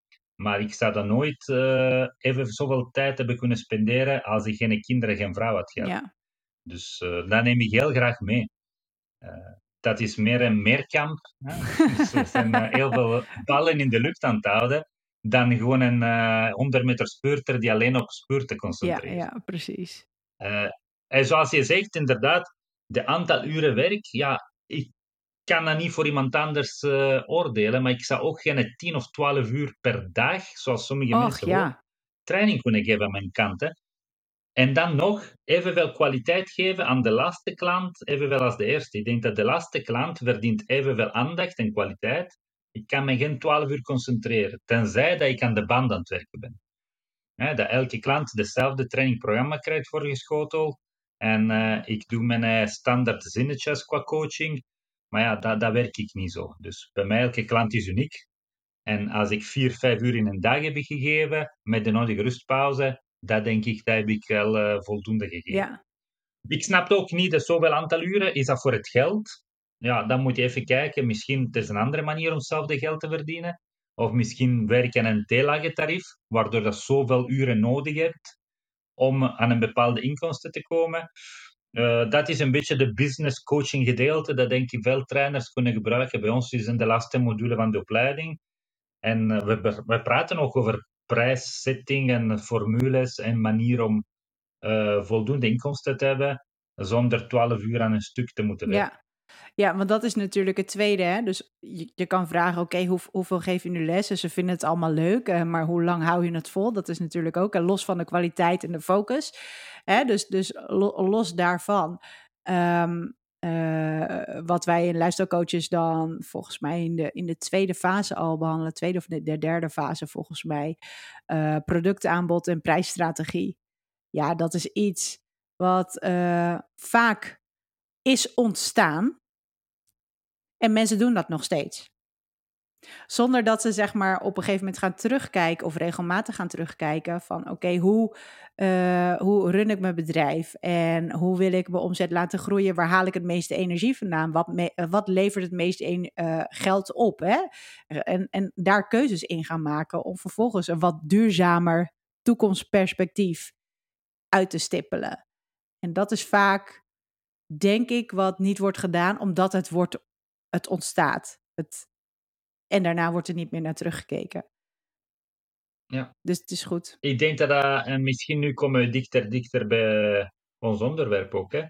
Maar ik zou dan nooit uh, even zoveel tijd hebben kunnen spenderen als ik geen kinderen, geen vrouw had gehad. Ja. Dus uh, dat neem ik heel graag mee. Uh, dat is meer een meerkamp. *laughs* dus zijn heel veel ballen in de lucht aan het houden dan gewoon een uh, 100 meter speurter die alleen op speurten concentreert. Ja, ja precies. en zoals je zegt, inderdaad, de aantal uren werk, ja, ik kan dat niet voor iemand anders uh, oordelen, maar ik zou ook geen 10 of 12 uur per dag, zoals sommige Och, mensen ja. training kunnen geven aan mijn kant. Hè. En dan nog evenveel kwaliteit geven aan de laatste klant, evenveel als de eerste. Ik denk dat de laatste klant verdient evenveel aandacht en kwaliteit. Ik kan me geen 12 uur concentreren, tenzij dat ik aan de band aan het werken ben. dat elke klant dezelfde trainingprogramma krijgt voorgeschoteld. En uh, ik doe mijn uh, standaard zinnetjes qua coaching. Maar ja, dat, dat werk ik niet zo. Dus bij mij, elke klant is uniek. En als ik vier, vijf uur in een dag heb gegeven, met de nodige rustpauze, dat denk ik, dat heb ik wel uh, voldoende gegeven. Ja. Ik snap ook niet dat zoveel aantal uren, is dat voor het geld? Ja, dan moet je even kijken. Misschien het is een andere manier om hetzelfde geld te verdienen. Of misschien werken een te tarief, waardoor je zoveel uren nodig hebt om aan een bepaalde inkomsten te komen. Uh, dat is een beetje de business coaching gedeelte dat denk ik veel trainers kunnen gebruiken. Bij ons is in de laatste module van de opleiding. En uh, we, we praten ook over prijssetting en formules en manier om uh, voldoende inkomsten te hebben zonder 12 uur aan een stuk te moeten werken. Ja. Ja, want dat is natuurlijk het tweede. Hè? Dus je, je kan vragen, oké, hoe, hoeveel geef je nu lessen? Ze vinden het allemaal leuk, maar hoe lang hou je het vol? Dat is natuurlijk ook uh, los van de kwaliteit en de focus. Hè? Dus, dus lo, los daarvan. Um, uh, wat wij in luistercoaches dan volgens mij in de, in de tweede fase al behandelen, tweede of de, de derde fase volgens mij, uh, productaanbod en prijsstrategie. Ja, dat is iets wat uh, vaak is ontstaan. En mensen doen dat nog steeds. Zonder dat ze zeg maar op een gegeven moment gaan terugkijken of regelmatig gaan terugkijken van oké, hoe, uh, hoe run ik mijn bedrijf en hoe wil ik mijn omzet laten groeien? Waar haal ik het meeste energie vandaan? Wat, me, uh, wat levert het meeste uh, geld op? Hè? En, en daar keuzes in gaan maken om vervolgens een wat duurzamer toekomstperspectief uit te stippelen. En dat is vaak, denk ik, wat niet wordt gedaan omdat het, wordt, het ontstaat. Het, en daarna wordt er niet meer naar teruggekeken. Ja. Dus het is goed. Ik denk dat dat, en misschien nu komen we dichter, dichter bij ons onderwerp ook. Hè.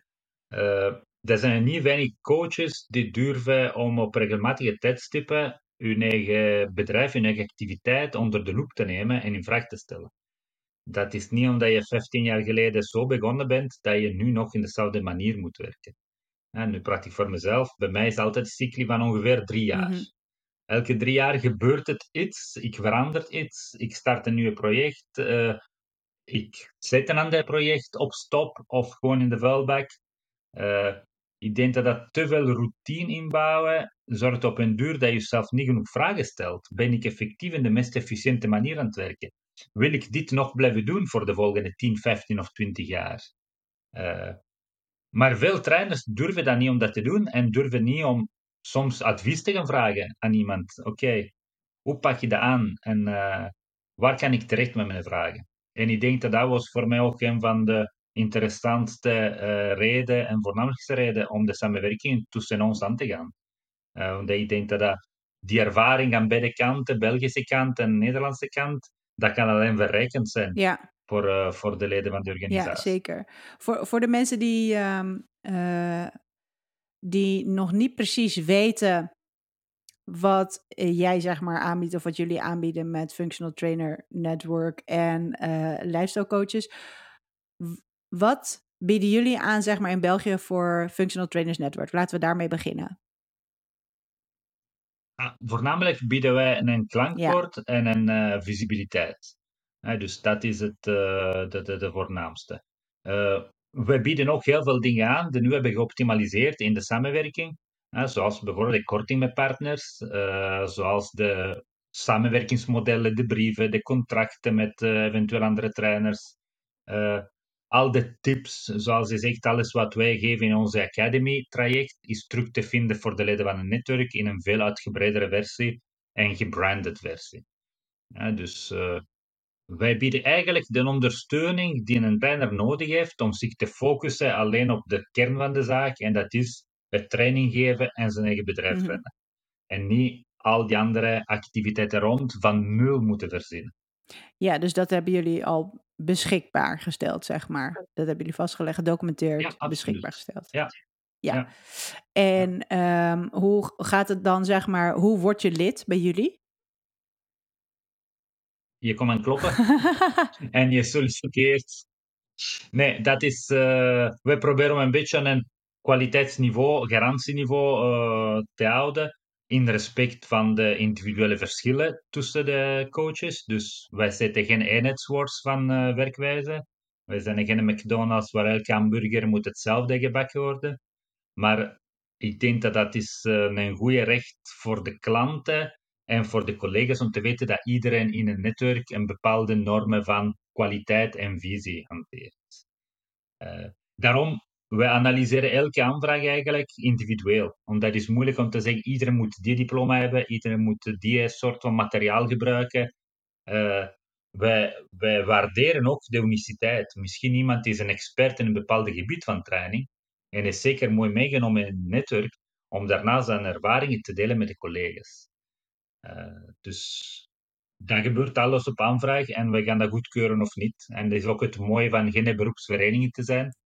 Uh, er zijn niet weinig coaches die durven om op regelmatige tijdstippen hun eigen bedrijf, hun eigen activiteit onder de loep te nemen en in vraag te stellen. Dat is niet omdat je 15 jaar geleden zo begonnen bent, dat je nu nog in dezelfde manier moet werken. En nu praat ik voor mezelf. Bij mij is altijd een cycli van ongeveer drie jaar. Mm Elke drie jaar gebeurt het iets, ik verander iets, ik start een nieuw project, uh, ik zet een ander project op stop of gewoon in de vuilbak. Uh, ik denk dat dat te veel routine inbouwen zorgt op een duur dat je jezelf niet genoeg vragen stelt. Ben ik effectief in de meest efficiënte manier aan het werken? Wil ik dit nog blijven doen voor de volgende 10, 15 of 20 jaar? Uh, maar veel trainers durven dat niet om dat te doen en durven niet om soms advies te gaan vragen aan iemand. Oké, hoe pak je dat aan en uh, waar kan ik terecht met mijn vragen? En ik denk dat dat was voor mij ook een van de interessantste uh, reden en voornaamste reden om de samenwerking tussen ons aan te gaan. Uh, omdat ik denk dat, dat die ervaring aan beide kanten, Belgische kant en Nederlandse kant, dat kan alleen verrijkend zijn. Ja. Voor, uh, voor de leden van de organisatie. Ja, zeker. Voor, voor de mensen die um, die nog niet precies weten wat eh, jij zeg maar aanbiedt of wat jullie aanbieden met Functional Trainer Network en uh, lifestyle coaches. Wat bieden jullie aan zeg maar in België voor Functional Trainers Network? Laten we daarmee beginnen. Ah, voornamelijk bieden wij een klankbord en een uh, visibiliteit. dus dat is het, de, de, de voornaamste we bieden ook heel veel dingen aan die nu hebben geoptimaliseerd in de samenwerking. zoals bijvoorbeeld de korting met partners, uh, zoals de samenwerkingsmodellen, de brieven, de contracten met uh, eventueel andere trainers. Uh, al de tips, zoals je zegt, alles wat wij geven in onze Academy-traject, is terug te vinden voor de leden van een netwerk in een veel uitgebreidere versie en gebranded versie. Dus wij bieden eigenlijk de ondersteuning die een trainer nodig heeft om zich te focussen alleen op de kern van de zaak, en dat is het training geven en zijn eigen bedrijf mm -hmm. En niet al die andere activiteiten rond van nul moeten verzinnen. Ja, dus dat hebben jullie al beschikbaar gesteld, zeg maar. Dat hebben jullie vastgelegd, gedocumenteerd, ja, beschikbaar gesteld. Ja. Ja. ja. En. Um, hoe gaat het dan, zeg maar, hoe word je lid bij jullie? Je komt aan kloppen *laughs* en je solliciteert. Nee, dat is. Uh, we proberen een beetje een kwaliteitsniveau, garantieniveau uh, te houden in respect van de individuele verschillen tussen de coaches. Dus wij zetten geen eenheidsworst van uh, werkwijze. Wij zijn geen McDonald's waar elke hamburger moet hetzelfde gebakken worden. Maar ik denk dat dat is een goede recht voor de klanten en voor de collega's om te weten dat iedereen in een netwerk een bepaalde normen van kwaliteit en visie hanteert. Uh, daarom wij analyseren elke aanvraag eigenlijk individueel. Omdat het is moeilijk om te zeggen, iedereen moet die diploma hebben, iedereen moet die soort van materiaal gebruiken. Wij, wij waarderen ook de uniciteit. Misschien iemand is een expert in een bepaald gebied van training en is zeker mooi meegenomen in een netwerk om daarna zijn ervaringen te delen met de collega's. Uh, dus dat gebeurt alles op aanvraag en we gaan dat goedkeuren of niet. En dat is ook het mooie van geen beroepsvereniging te zijn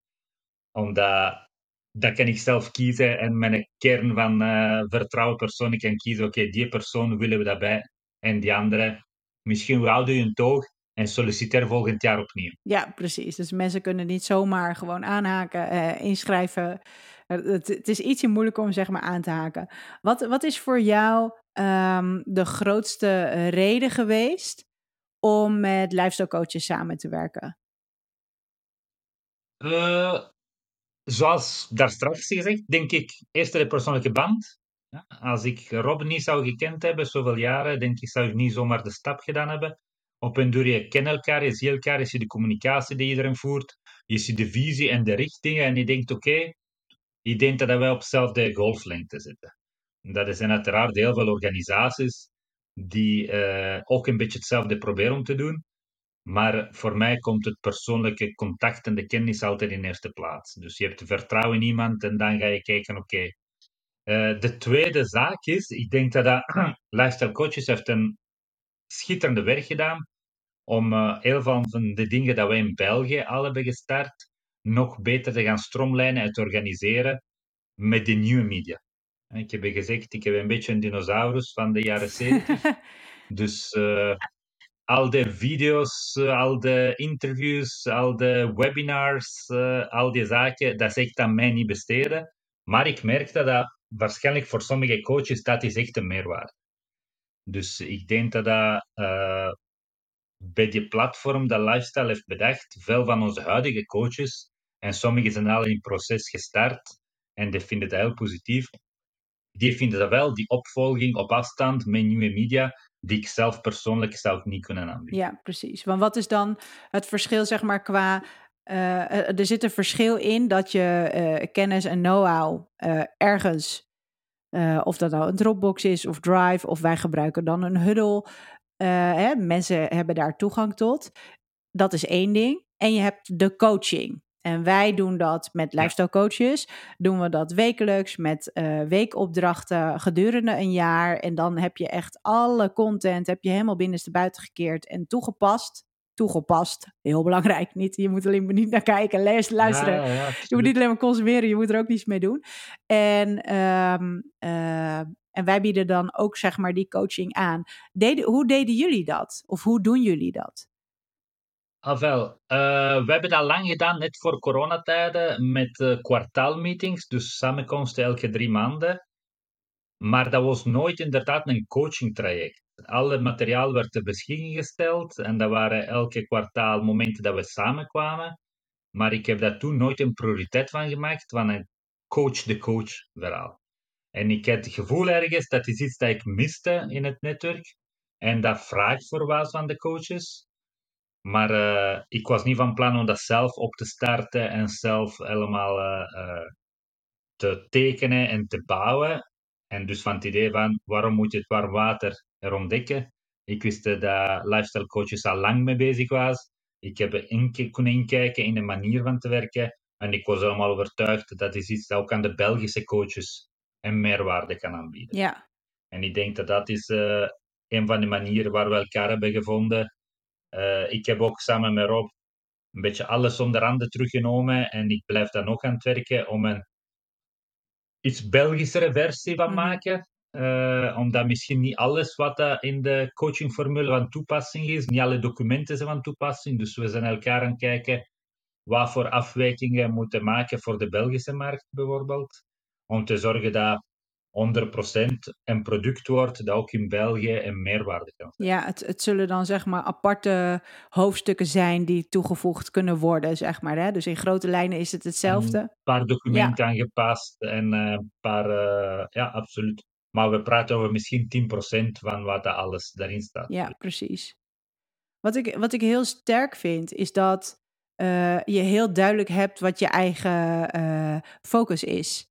omdat dat kan ik zelf kiezen en mijn kern van uh, vertrouwen persoon kan kiezen. Oké, die persoon willen we daarbij en die andere. Misschien houden je een toog en solliciteer volgend jaar opnieuw. Ja, precies. Dus mensen kunnen niet zomaar gewoon aanhaken, uh, inschrijven. Het, het, is ietsje moeilijker om zeg maar aan te haken. Wat, wat is voor jou um, de grootste reden geweest om met lifestyle coaches samen te werken? Uh, zoals daar straks gezegd, denk ik eerst de persoonlijke band. Ja, als ik Rob niet zou gekend hebben, zoveel jaren, denk ik, zou ik niet zomaar de stap gedaan hebben. Op een duur, je kent elkaar, je ziet elkaar, je ziet de communicatie die iedereen voert, je ziet de visie en de richtingen en je denkt, oké, okay, ik denk dat wij op dezelfde golflengte zitten. Dat zijn uiteraard heel veel organisaties die uh, ook een beetje hetzelfde proberen om te doen. Maar voor mij komt het persoonlijke contact en de kennis altijd in eerste plaats. Dus je hebt vertrouwen in iemand en dan ga je kijken, oké. Uh, de tweede zaak is, ik denk dat, dat *clears throat* Lifestyle Coaches heeft een schitterende werk gedaan om uh, heel veel van de dingen dat wij in België al hebben gestart, nog beter te gaan stroomlijnen en te organiseren met de nieuwe media. Ik heb gezegd, ik heb een beetje een dinosaurus van de jaren *laughs* 70. dus uh, al de video's, eh, al de interviews, al de webinars, uh, al die zaken, dat is echt aan mij niet besteden. Maar ik merk dat dat waarschijnlijk voor sommige coaches, dat is echt een meerwaarde. Dus ik denk dat dat uh, bij die platform dat Lifestyle heeft bedacht, veel van onze huidige coaches, en sommigen zijn al in het proces gestart, en die vinden dat heel positief, die vinden dat wel, die opvolging op afstand met nieuwe media, die ik zelf persoonlijk zou niet kunnen aanbieden. Ja, precies. Want wat is dan het verschil, zeg maar, qua. Uh, er zit een verschil in dat je uh, kennis en know-how ergens, of dat nou een Dropbox is of Drive, of wij gebruiken dan een Huddle. Hè, mensen hebben daar toegang tot. Dat is één ding. En je hebt de coaching. En wij doen dat met lifestyle coaches. Doen we dat wekelijks met uh, weekopdrachten gedurende een jaar. En dan heb je echt alle content heb je helemaal binnenstebuiten gekeerd en toegepast. Toegepast, heel belangrijk. Niet, je moet alleen maar niet naar kijken, lezen, luisteren. Ja, ja, je moet niet alleen maar consumeren, je moet er ook niets mee doen. En, um, uh, en wij bieden dan ook zeg maar die coaching aan. Deden, hoe deden jullie dat? Of hoe doen jullie dat? Ah, wel. Uh, we hebben dat lang gedaan, net voor coronatijden, met uh, kwartaalmeetings, dus samenkomsten elke drie maanden. Maar dat was nooit inderdaad een coachingtraject. Alle materiaal werd ter beschikking gesteld en dat waren elke kwartaal momenten dat we samenkwamen. Maar ik heb daar toen nooit een prioriteit van gemaakt, van een coach-de-coach verhaal. En ik had het gevoel ergens, dat is iets dat ik miste in het netwerk. En dat vraagt voor wat van de coaches. Maar uh, ik was niet van plan om dat zelf op te starten en zelf helemaal uh, te tekenen en te bouwen. En dus van het idee van waarom moet je het warm water er ontdekken? Ik wist dat lifestyle coaches al lang mee bezig was. Ik heb in, kunnen inkijken in de manier van te werken. En ik was helemaal overtuigd dat is iets dat ook aan de Belgische coaches een meerwaarde kan aanbieden. Ja. En ik denk dat dat is uh, een van de manieren waar we elkaar hebben gevonden. Uh, ik heb ook samen met Rob een beetje alles onder handen teruggenomen en ik blijf dan nog aan het werken om een iets Belgischere versie van mhm. maken. Uh, omdat misschien niet alles wat in de coachingformule van toepassing is, niet alle documenten zijn van toepassing. Dus we zijn elkaar aan het kijken wat voor afwijkingen we moeten maken voor de Belgische markt bijvoorbeeld. Om te zorgen dat 100% een product wordt dat ook in België een meerwaarde kan zijn. Ja, het, het zullen dan zeg maar aparte hoofdstukken zijn die toegevoegd kunnen worden, zeg maar. Hè? Dus in grote lijnen is het hetzelfde. Een paar documenten aangepast en eh, een paar, uh, ja, absoluut. Maar we praten over misschien 10% van wat er alles daarin staat. Ja, precies. Wat ik, wat ik heel sterk vind, is dat uh, je heel duidelijk hebt wat je eigen focus is.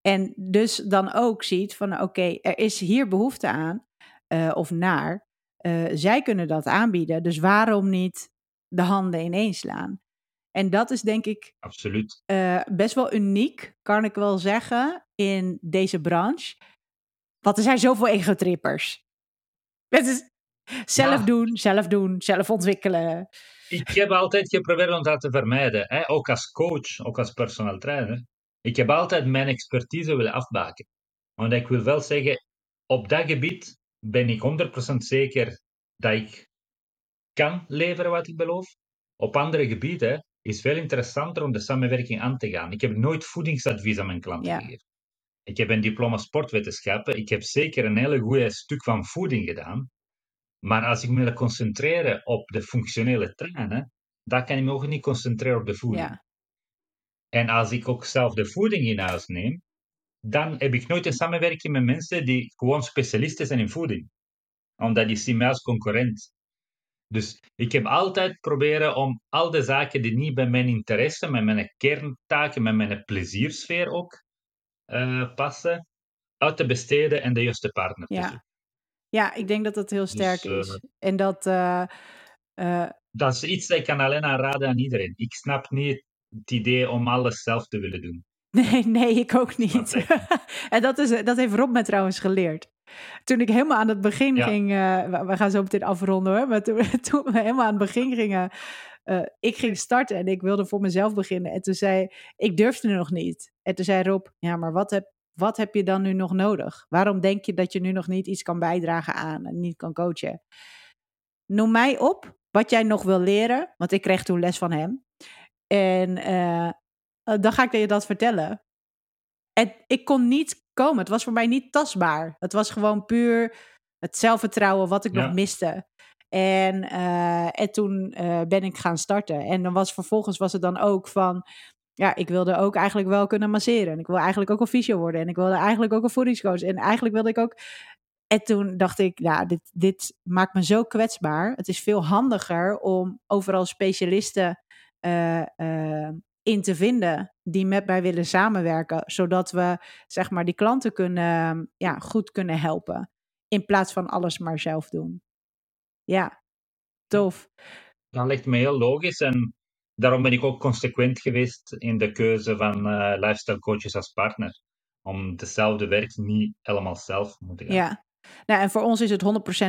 En dus dan ook ziet van oké, er is hier behoefte aan uh, of naar. Zij kunnen dat aanbieden, dus waarom niet de handen ineens slaan? En dat is denk ik Absoluut. Best wel uniek, kan ik wel zeggen, in deze branche. Want er zijn zoveel egotrippers. Het is zelf ja. doen, zelf doen, zelf ontwikkelen. Ik heb altijd geprobeerd om dat te vermijden. Hè? Ook als coach, ook als personal trainer. Ik heb altijd mijn expertise willen afbaken. Want ik wil wel zeggen, op dat gebied ben ik 100% zeker dat ik kan leveren wat ik beloof. Op andere gebieden is het veel interessanter om de samenwerking aan te gaan. Ik heb nooit voedingsadvies aan mijn klanten ja. gegeven. Ik heb een diploma sportwetenschappen. Ik heb zeker een hele goede stuk van voeding gedaan. Maar als ik me wil concentreren op de functionele trainen, dan kan ik me ook niet concentreren op de voeding. Ja. En als ik ook zelf de voeding in huis neem, dan heb ik nooit een samenwerking met mensen die gewoon specialisten zijn in voeding. Omdat die zien mij als concurrent. Dus ik heb altijd proberen om al de zaken die niet bij mijn interesse, met mijn kerntaken, met mijn pleziersfeer ook uh, passen, uit te besteden en de juiste partner ja. te zoeken. Ja, ik denk dat dat heel sterk dus, is. En dat... Uh, dat is iets dat ik kan alleen aanraden aan iedereen. Ik snap niet het idee om alles zelf te willen doen. *laughs* Nee, nee, ik ook niet. *laughs* en dat, is, dat heeft Rob me trouwens geleerd. Toen ik helemaal aan het begin ging, uh, we gaan zo meteen afronden hoor, maar toen, *laughs* toen we helemaal aan het begin gingen, uh, ik ging starten en ik wilde voor mezelf beginnen. En toen zei ik durfde nog niet. En toen zei Rob, ja, maar wat heb, wat heb je dan nu nog nodig? Waarom denk je dat je nu nog niet iets kan bijdragen aan en niet kan coachen? Noem mij op wat jij nog wil leren, want ik kreeg toen les van hem. En uh, dan ga ik je dat vertellen. En ik kon niet komen. Het was voor mij niet tastbaar. Het was gewoon puur het zelfvertrouwen wat ik nog miste. En, uh, en toen uh, ben ik gaan starten. En dan was vervolgens was het dan ook van. Ja, ik wilde ook eigenlijk wel kunnen masseren. En ik wil eigenlijk ook een fysio worden. En ik wilde eigenlijk ook een voedingscoach. En eigenlijk wilde ik ook. En toen dacht ik, ja, dit, dit maakt me zo kwetsbaar. Het is veel handiger om overal specialisten uh, in te vinden die met mij willen samenwerken, zodat we zeg maar die klanten kunnen, ja, goed kunnen helpen, in plaats van alles maar zelf doen. Ja, tof. Dat lijkt me heel logisch en daarom ben ik ook consequent geweest in de keuze van uh, lifestyle coaches als partner. Om dezelfde werk niet helemaal zelf te moeten gaan. Ja, nou, en voor ons is het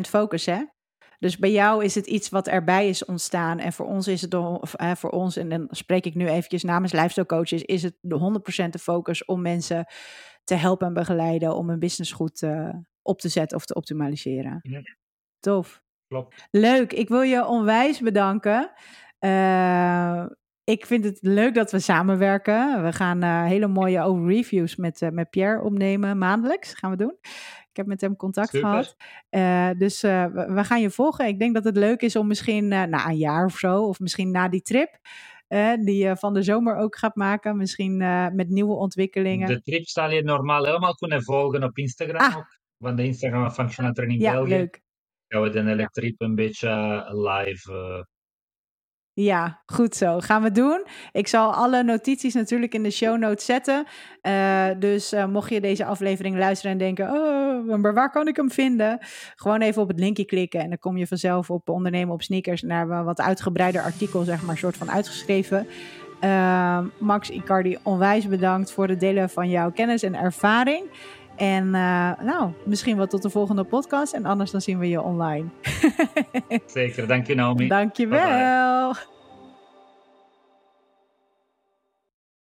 100% focus, hè? Dus bij jou is het iets wat erbij is ontstaan. En voor ons is het, of, eh, voor ons, en dan spreek ik nu eventjes namens lifestyle coaches, is het de 100% de focus om mensen te helpen en begeleiden om hun business goed uh, op te zetten of te optimaliseren. Ja. Tof. Klopt. Leuk. Ik wil je onwijs bedanken. Uh, ik vind het leuk dat we samenwerken. We gaan uh, hele mooie overreviews met, uh, met Pierre opnemen maandelijks. Gaan we doen. Ik heb met hem contact gehad. Uh, dus we, we, gaan je volgen. Ik denk dat het leuk is om misschien na een jaar of zo, of misschien na die trip, die je van de zomer ook gaat maken, misschien met nieuwe ontwikkelingen. De trip zal je normaal helemaal kunnen volgen op Instagram ah. ook. Want de Instagram van Functional Training ja, België. Leuk. Gaan we de elektriep een beetje live ja, goed zo. Gaan we doen. Ik zal alle notities natuurlijk in de show notes zetten. Uh, dus uh, mocht je deze aflevering luisteren en denken: Oh, maar waar kan ik hem vinden? Gewoon even op het linkje klikken en dan kom je vanzelf op ondernemen op sneakers naar een wat uitgebreider artikel, zeg maar, soort van uitgeschreven. Uh, Max Icardi, onwijs bedankt voor het delen van jouw kennis en ervaring. En uh, nou, misschien wel tot de volgende podcast. En anders dan zien we je online. *laughs* Zeker, dank je Naomi. Dank je wel.